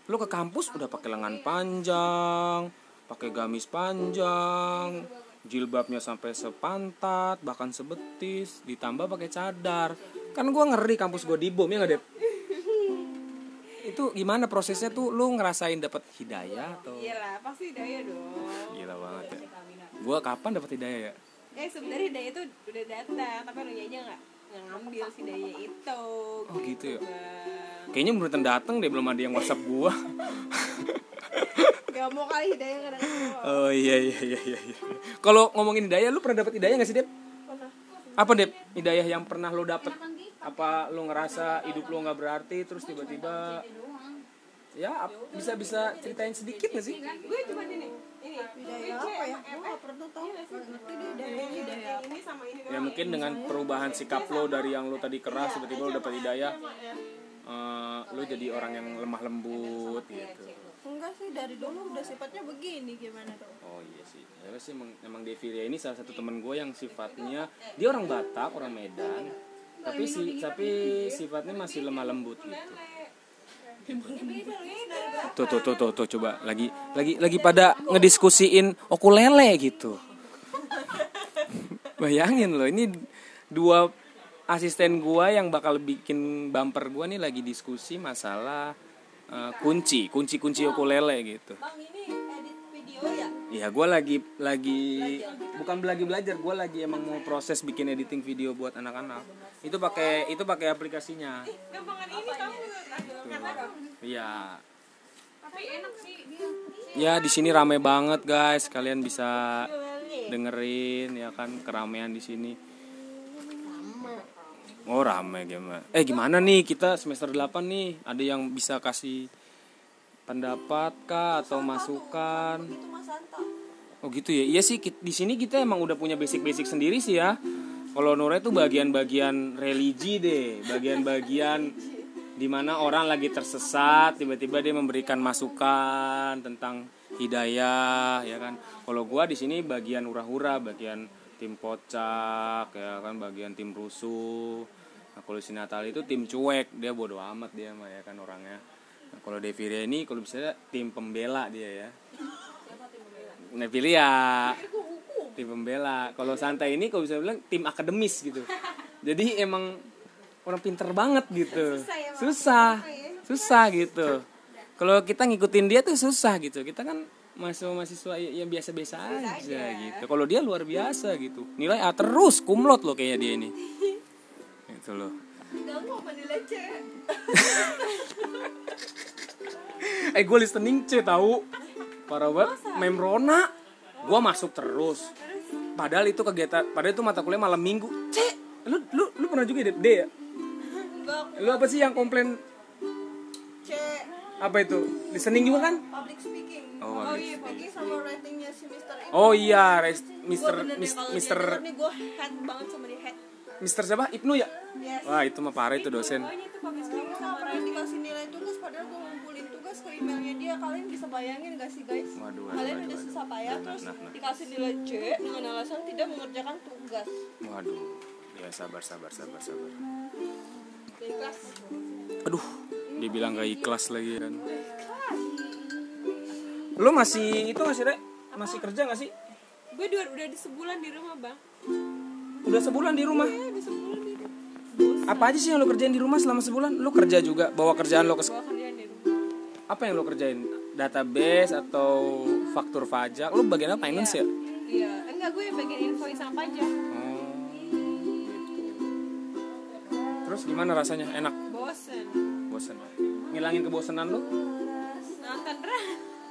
lu ke kampus udah pakai lengan panjang pakai gamis panjang jilbabnya sampai sepantat bahkan sebetis ditambah pakai cadar. Kan gua ngeri kampus gua dibom ya nggak deh itu gimana prosesnya tuh lu ngerasain dapat hidayah atau Iyalah, pasti daya dong. gila banget ya gua kapan dapat hidayah ya Eh sebenarnya daya itu udah datang, tapi lu aja nggak ngambil si daya itu. Oh, gitu ya? Bang. kayaknya beneran dateng deh belum ada yang whatsapp gua Gak mau kali daya kadang oh iya iya iya iya iya. kalau ngomongin hidayah lu pernah dapat hidayah gak sih Dep apa Dep hidayah yang pernah lu dapet apa lu ngerasa hidup lu nggak berarti terus tiba-tiba ya bisa bisa ceritain sedikit gak sih? Gue cuma ini, ini. Apa ya? Gue gak pernah tahu. Ngerti deh. Hidayah hidayah Ini sama ini ya mungkin dengan perubahan sikap lo dari yang lo tadi keras tiba-tiba lo dapat hidayah. eh, lo jadi orang yang lemah lembut gitu. Enggak sih dari dulu udah sifatnya begini gimana dong oh iya sih. Ya sih emang, emang Deviria ini salah satu temen gue yang sifatnya dia orang Batak orang Medan tapi si tapi sifatnya masih lemah lembut gitu. tuh tuh tuh tuh, tuh coba lagi lagi lagi pada ngediskusiin okulele gitu. Bayangin loh ini dua asisten gua yang bakal bikin bumper gua nih lagi diskusi masalah eh, kunci kunci kunci ukulele gitu. Bang ini ya? Iya, gue lagi lagi bukan lagi belajar, gue lagi emang mau proses bikin editing video buat anak-anak. Itu pakai itu pakai aplikasinya. Gampangan ini kamu Iya. Tapi enak sih dia. Ya di sini rame banget guys, kalian bisa dengerin ya kan keramaian di sini. Oh rame gimana? Eh gimana nih kita semester 8 nih ada yang bisa kasih pendapat kah atau masukan? Itu Mas Santa Oh gitu ya. Iya sih di sini kita emang udah punya basic-basic sendiri sih ya. Kalau Nure itu bagian-bagian religi deh, bagian-bagian di mana orang lagi tersesat tiba-tiba dia memberikan masukan tentang hidayah ya kan. Kalau gua di sini bagian hura-hura, bagian tim kocak ya kan, bagian tim rusuh. Nah, kalau si Natal itu tim cuek, dia bodoh amat dia mah ya kan orangnya. Nah, kalau Deviria ini kalau bisa tim pembela dia ya. Nevilia. Tim pembela. Kalau santai ini kalau bisa bilang tim akademis gitu. Jadi emang orang pinter banget gitu. Susah susah gitu. Kalau kita ngikutin dia tuh susah gitu. Kita kan masuk mahasiswa yang biasa-biasa aja gitu. Kalau dia luar biasa gitu. Nilai A terus kumlot loh kayaknya dia ini. Itu loh. Apa dilece eh gue listening C tahu parah banget. Mem Rona. Gue masuk terus. Padahal itu kegiatan padahal itu mata kuliah malam minggu. C lu lu lu pernah juga ya D ya? Lu apa sih yang komplain? C. Apa itu? Listening juga kan? Public speaking. Oh, oh, public iya speaking. sama writingnya si Mr. X. Oh iya Mister deh, Mister denger nih gue head banget sama dia head Mister siapa? Ibnu ya? Yes. Wah itu mah parah itu dosen. Dikasih nilai tugas padahal gue ngumpulin tugas ke emailnya dia. Kalian bisa bayangin gak sih guys? Waduh, waduh, kalian waduh, udah susah payah Nah, terus nah, nah. dikasih nilai C dengan alasan tidak mengerjakan tugas. Waduh. Ya sabar sabar sabar sabar. Dari kelas aduh dia bilang gak ikhlas lagi kan. Lu masih itu masih Rek? masih kerja gak sih? Gue udah udah di sebulan di rumah bang udah sebulan di rumah? Udah sebulan di rumah. Apa aja sih yang lo kerjain di rumah selama sebulan? Lo kerja juga bawa kerjaan lo ke gue kerjaan di rumah. Apa yang lo kerjain? Database atau faktur pajak? Lo bagian apa? Finance ya? Iya. Enggak gue bagian invoice sama pajak. Oh gitu. Terus gimana rasanya? Enak? Bosen. Bosan ngilangin kebosanan lo? Nonton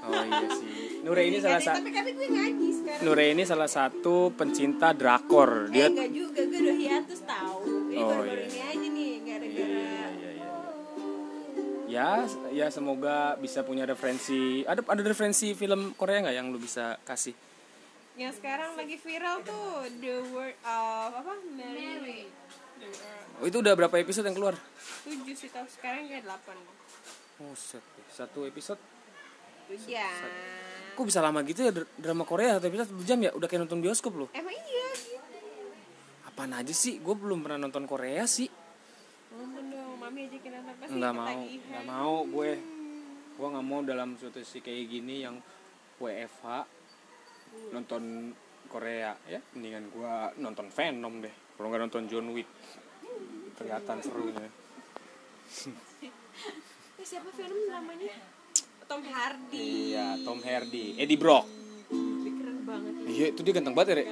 oh iya sih Nure ini salah satu tapi tapi gue ngaji sekarang Nure ini salah satu pencinta drakor eh dia enggak juga gue udah hiatus tahu ini Oh, baru-baru iya. ini aja nih gara-gara Iya, iya, iya. Ya, ya semoga bisa punya referensi. Ada ada referensi film Korea nggak yang lu bisa kasih? yang sekarang lagi viral tuh the word of apa Mary, Oh, itu udah berapa episode yang keluar? tujuh sih tau sekarang kayak delapan Oh, set. Satu episode. Ya Kok bisa lama gitu ya dr- drama Korea satu episode satu jam ya? Udah kayak nonton bioskop loh. emang iya gitu Apaan aja sih? Gue belum pernah nonton Korea sih. ngomong dong mami ajakin nonton pasti Nggak mau, nggak mau gue. Gue nggak mau dalam situasi kayak gini yang WFH nonton Korea ya. Mendingan gue nonton Venom deh. Kalau nggak nonton John Wick kelihatan serunya. Eh, siapa film namanya Tom Hardy Iya, Tom Hardy, Eddie Brock. Dia keren banget Iya, itu dia ganteng banget ya, Rek.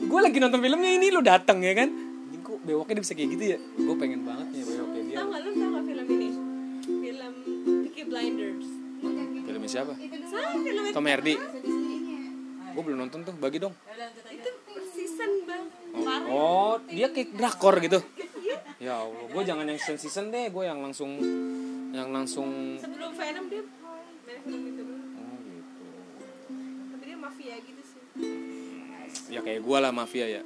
gue lagi nonton filmnya ini lo datang ya kan? Ini kok bewoknya dia bisa kayak gitu ya? Gue pengen banget ya bewoknya dia. tau gak lu tau gak film ini film Peaky Blinders Filmnya siapa? Tom Hardy. Gue belum nonton tuh, bagi dong. itu season bang parah Oh, dia kayak drakor gitu. Ya Allah, gue jangan yang season season deh, gue yang langsung yang langsung. sebelum Venom dia main film itu dulu Oh gitu. tapi dia mafia gitu sih Ya kayak gue lah mafia ya.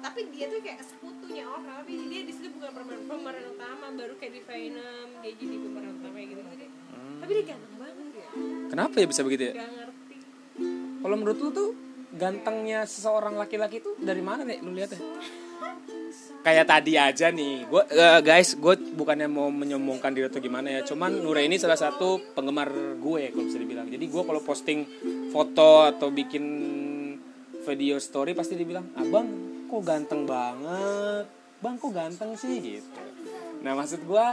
tapi dia tuh kayak sekutunya orang tapi dia di situ bukan pemeran, pemeran utama baru kayak di Venom dia jadi pemeran utama gitu gitu tapi dia ganteng banget ya Kenapa ya bisa begitu ya? gak ngerti Kalau menurut lu tuh gantengnya seseorang laki-laki tuh dari mana nih lu lihatnya? Kayak tadi aja nih, gue guys, gue bukannya mau menyombongkan diri atau gimana ya, cuman Nure ini salah satu penggemar gue kalau bisa dibilang. Jadi gue kalau posting foto atau bikin video story pasti dibilang, abang kok ganteng banget, bang kok ganteng sih gitu. Nah maksud gue,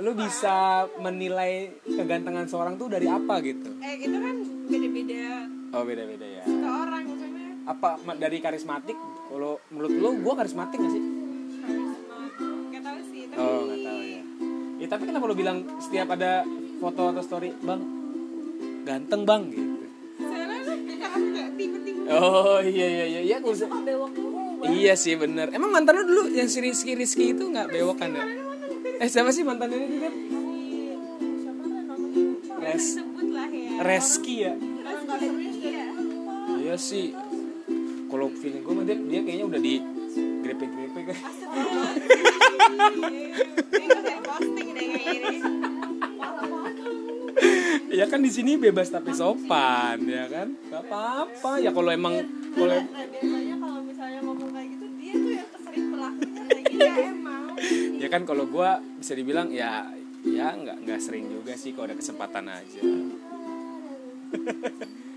lu bisa menilai kegantengan seorang tuh dari apa gitu? eh itu kan beda-beda Oh beda-beda ya. ke orang maksudnya apa dari karismatik kalau menurut lo gue karismatik gak sih tapi kenapa lo bilang setiap ada foto atau story bang ganteng bang gitu? Kan oh iya iya iya. Iya bisa- iya sih bener. Emang mantan lo dulu yang si Rizky Rizky itu nggak bewok kan ya? eh siapa sih mantannya itu kan? Res sebut lah ya. Reski ya? Iya. Iya sih. Kalau feeling gue mah dia, dia kayaknya udah di grepe-grepe kan ya kan di sini bebas tapi sopan ya kan? Gak apa-apa. Ya kalau emang kalau biasanya kalau misalnya ngomong kayak gitu dia tuh yang kesering ya emang. Ya kan kalau gue bisa dibilang ya ya nggak nggak sering juga sih kalau ada kesempatan aja.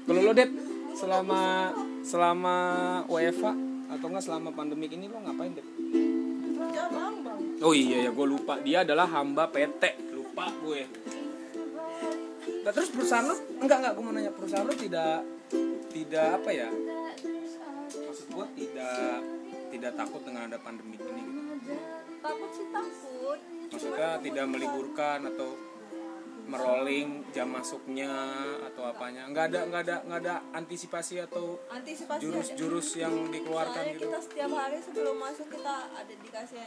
Kalau lo det selama selama WFA atau enggak selama pandemik ini lo ngapain det kerja bang bang oh iya ya gue lupa. Dia adalah hamba PT. Lupa gue. Nah, terus perusahaan lo? Enggak enggak gue mau nanya. Perusahaan lo tidak tidak apa ya? Maksud gue tidak tidak takut dengan ada pandemik ini gitu. Takut sih takut. Maksudnya tidak meliburkan atau merolling jam masuknya atau apanya. Nggak ada nggak ada nggak ada antisipasi atau antisipasi jurus-jurus yang dikeluarkan Soalnya gitu. kita setiap hari sebelum masuk kita ada dikasih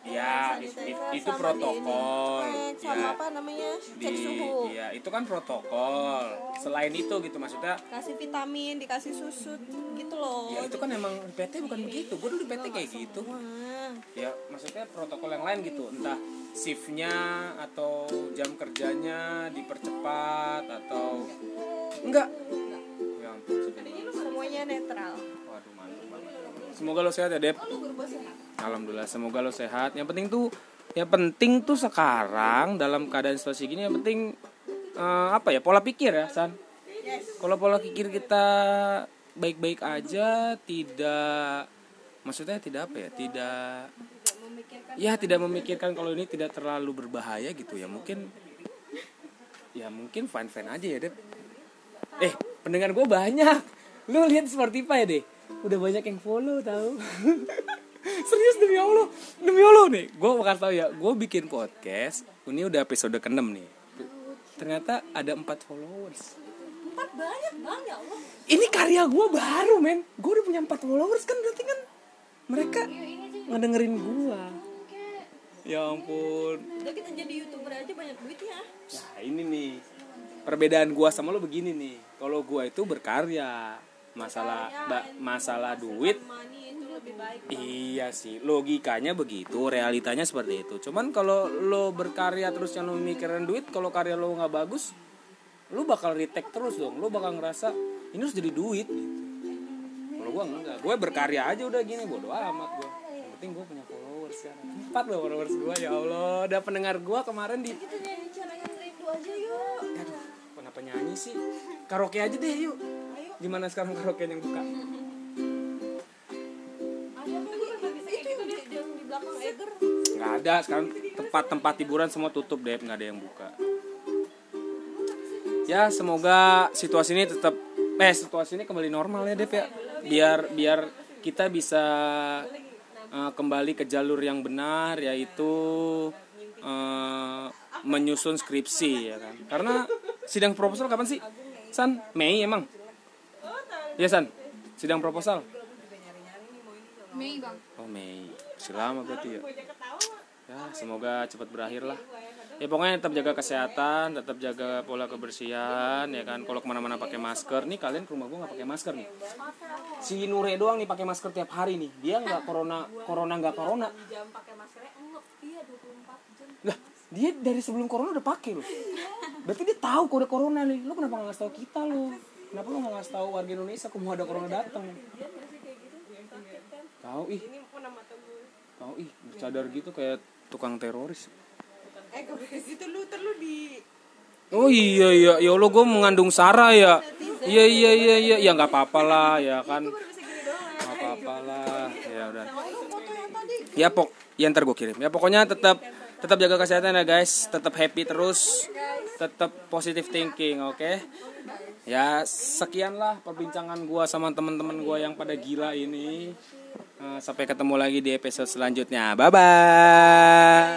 Ya, hand itu- sanitizer itu sama protokol. di ini, sama Ya. apa namanya? Cek di suhu. ya itu kan protokol. Selain itu gitu maksudnya kasih vitamin dikasih susu gitu loh. Ya itu kan emang PT bukan begitu. Gue dulu PT kayak gitu. Wah. ya maksudnya protokol yang lain gitu. Entah shiftnya atau jam kerjanya dipercepat atau enggak. Ya ampun semuanya netral. Waduh mantap semoga lo sehat ya Dep. Alhamdulillah semoga lo sehat. Yang penting tuh yang penting tuh sekarang dalam keadaan situasi gini yang penting eh, apa ya pola pikir ya San. Kalau pola pikir kita baik-baik aja tidak maksudnya tidak apa ya tidak ya tidak memikirkan kalau ini tidak terlalu berbahaya gitu ya. Mungkin ya mungkin fine fine aja ya Dep. Eh pendengar gue banyak. Lu lihat Spotify deh udah banyak yang follow tahu serius demi allah. Demi allah nih. Gue bakal tahu ya gue bikin podcast ini udah episode ke nih. Ternyata ada empat followers. Empat banyak bang ya Allah. Ini karya gue baru men. Gue udah punya empat followers kan berarti kan mereka ngedengerin gue ya ampun. Udah kita jadi youtuber aja banyak duit ya. Nah ini nih. Perbedaan gua sama lo begini nih. Kalau gua itu berkarya, masalah ba- masalah duit Iya sih, logikanya begitu, realitanya seperti itu. Cuman kalau lo berkarya terus yang lo mikirin duit, kalau karya lo nggak bagus, lo bakal retake terus dong. Lo bakal ngerasa ini harus jadi duit gitu. Kalau gua enggak, gue berkarya aja udah gini, bodo amat gua. Yang penting gua punya followers sekarang. Empat loh followers gua ya Allah. Ada pendengar gua kemarin di kita nyanyi celengan rindu aja yuk Aduh, kenapa nyanyi sih? Karaoke aja deh yuk. Gimana sekarang karaoke yang buka? ada apa itu yang di, yang di belakang Eger Nggak ada sekarang tempat-tempat hiburan semua tutup deh, nggak ada yang buka. Ya semoga situasi ini tetap eh situasi ini kembali normal ya Dep ya. Biar biar kita bisa eh, kembali ke jalur yang benar yaitu eh, menyusun skripsi ya kan. Karena sidang proposal kapan sih? San, Mei emang? Iya San, sidang proposal. Mei bang. Oh Mei, masih lama berarti ya. Ya semoga cepat berakhir lah. Ya pokoknya tetap jaga kesehatan, tetap jaga pola kebersihan, ya kan. Kalau ke mana-mana pakai masker, nih kalian ke rumah gua nggak pakai masker nih. Si Nure doang nih pakai masker tiap hari nih. Dia nggak corona, corona nggak corona. enggak iya 24 jam Lah, dia dari sebelum corona udah pakai loh. Berarti dia tahu kode corona nih. Lu kenapa nggak ngasih tahu kita lo? Kenapa lu nggak ngasih tahu warga Indonesia kalau mau ada corona datang? Tahu ih. Tahu ih, bercadar gitu kayak tukang teroris. eh gak gitu lu terlu di Oh iya iya ya Allah gue mengandung Sarah ya. Iya iya iya iya ya nggak apa-apa lah ya kan. Nggak apa-apa lah ya udah. Ya pok ya ntar gue kirim. Ya pokoknya tetap tetap jaga kesehatan ya guys. Tetap happy terus. Tetap positive thinking oke. Ya sekianlah perbincangan gua sama teman-teman gua yang pada gila ini. Eh, sampai ketemu lagi di episode selanjutnya. Bye bye.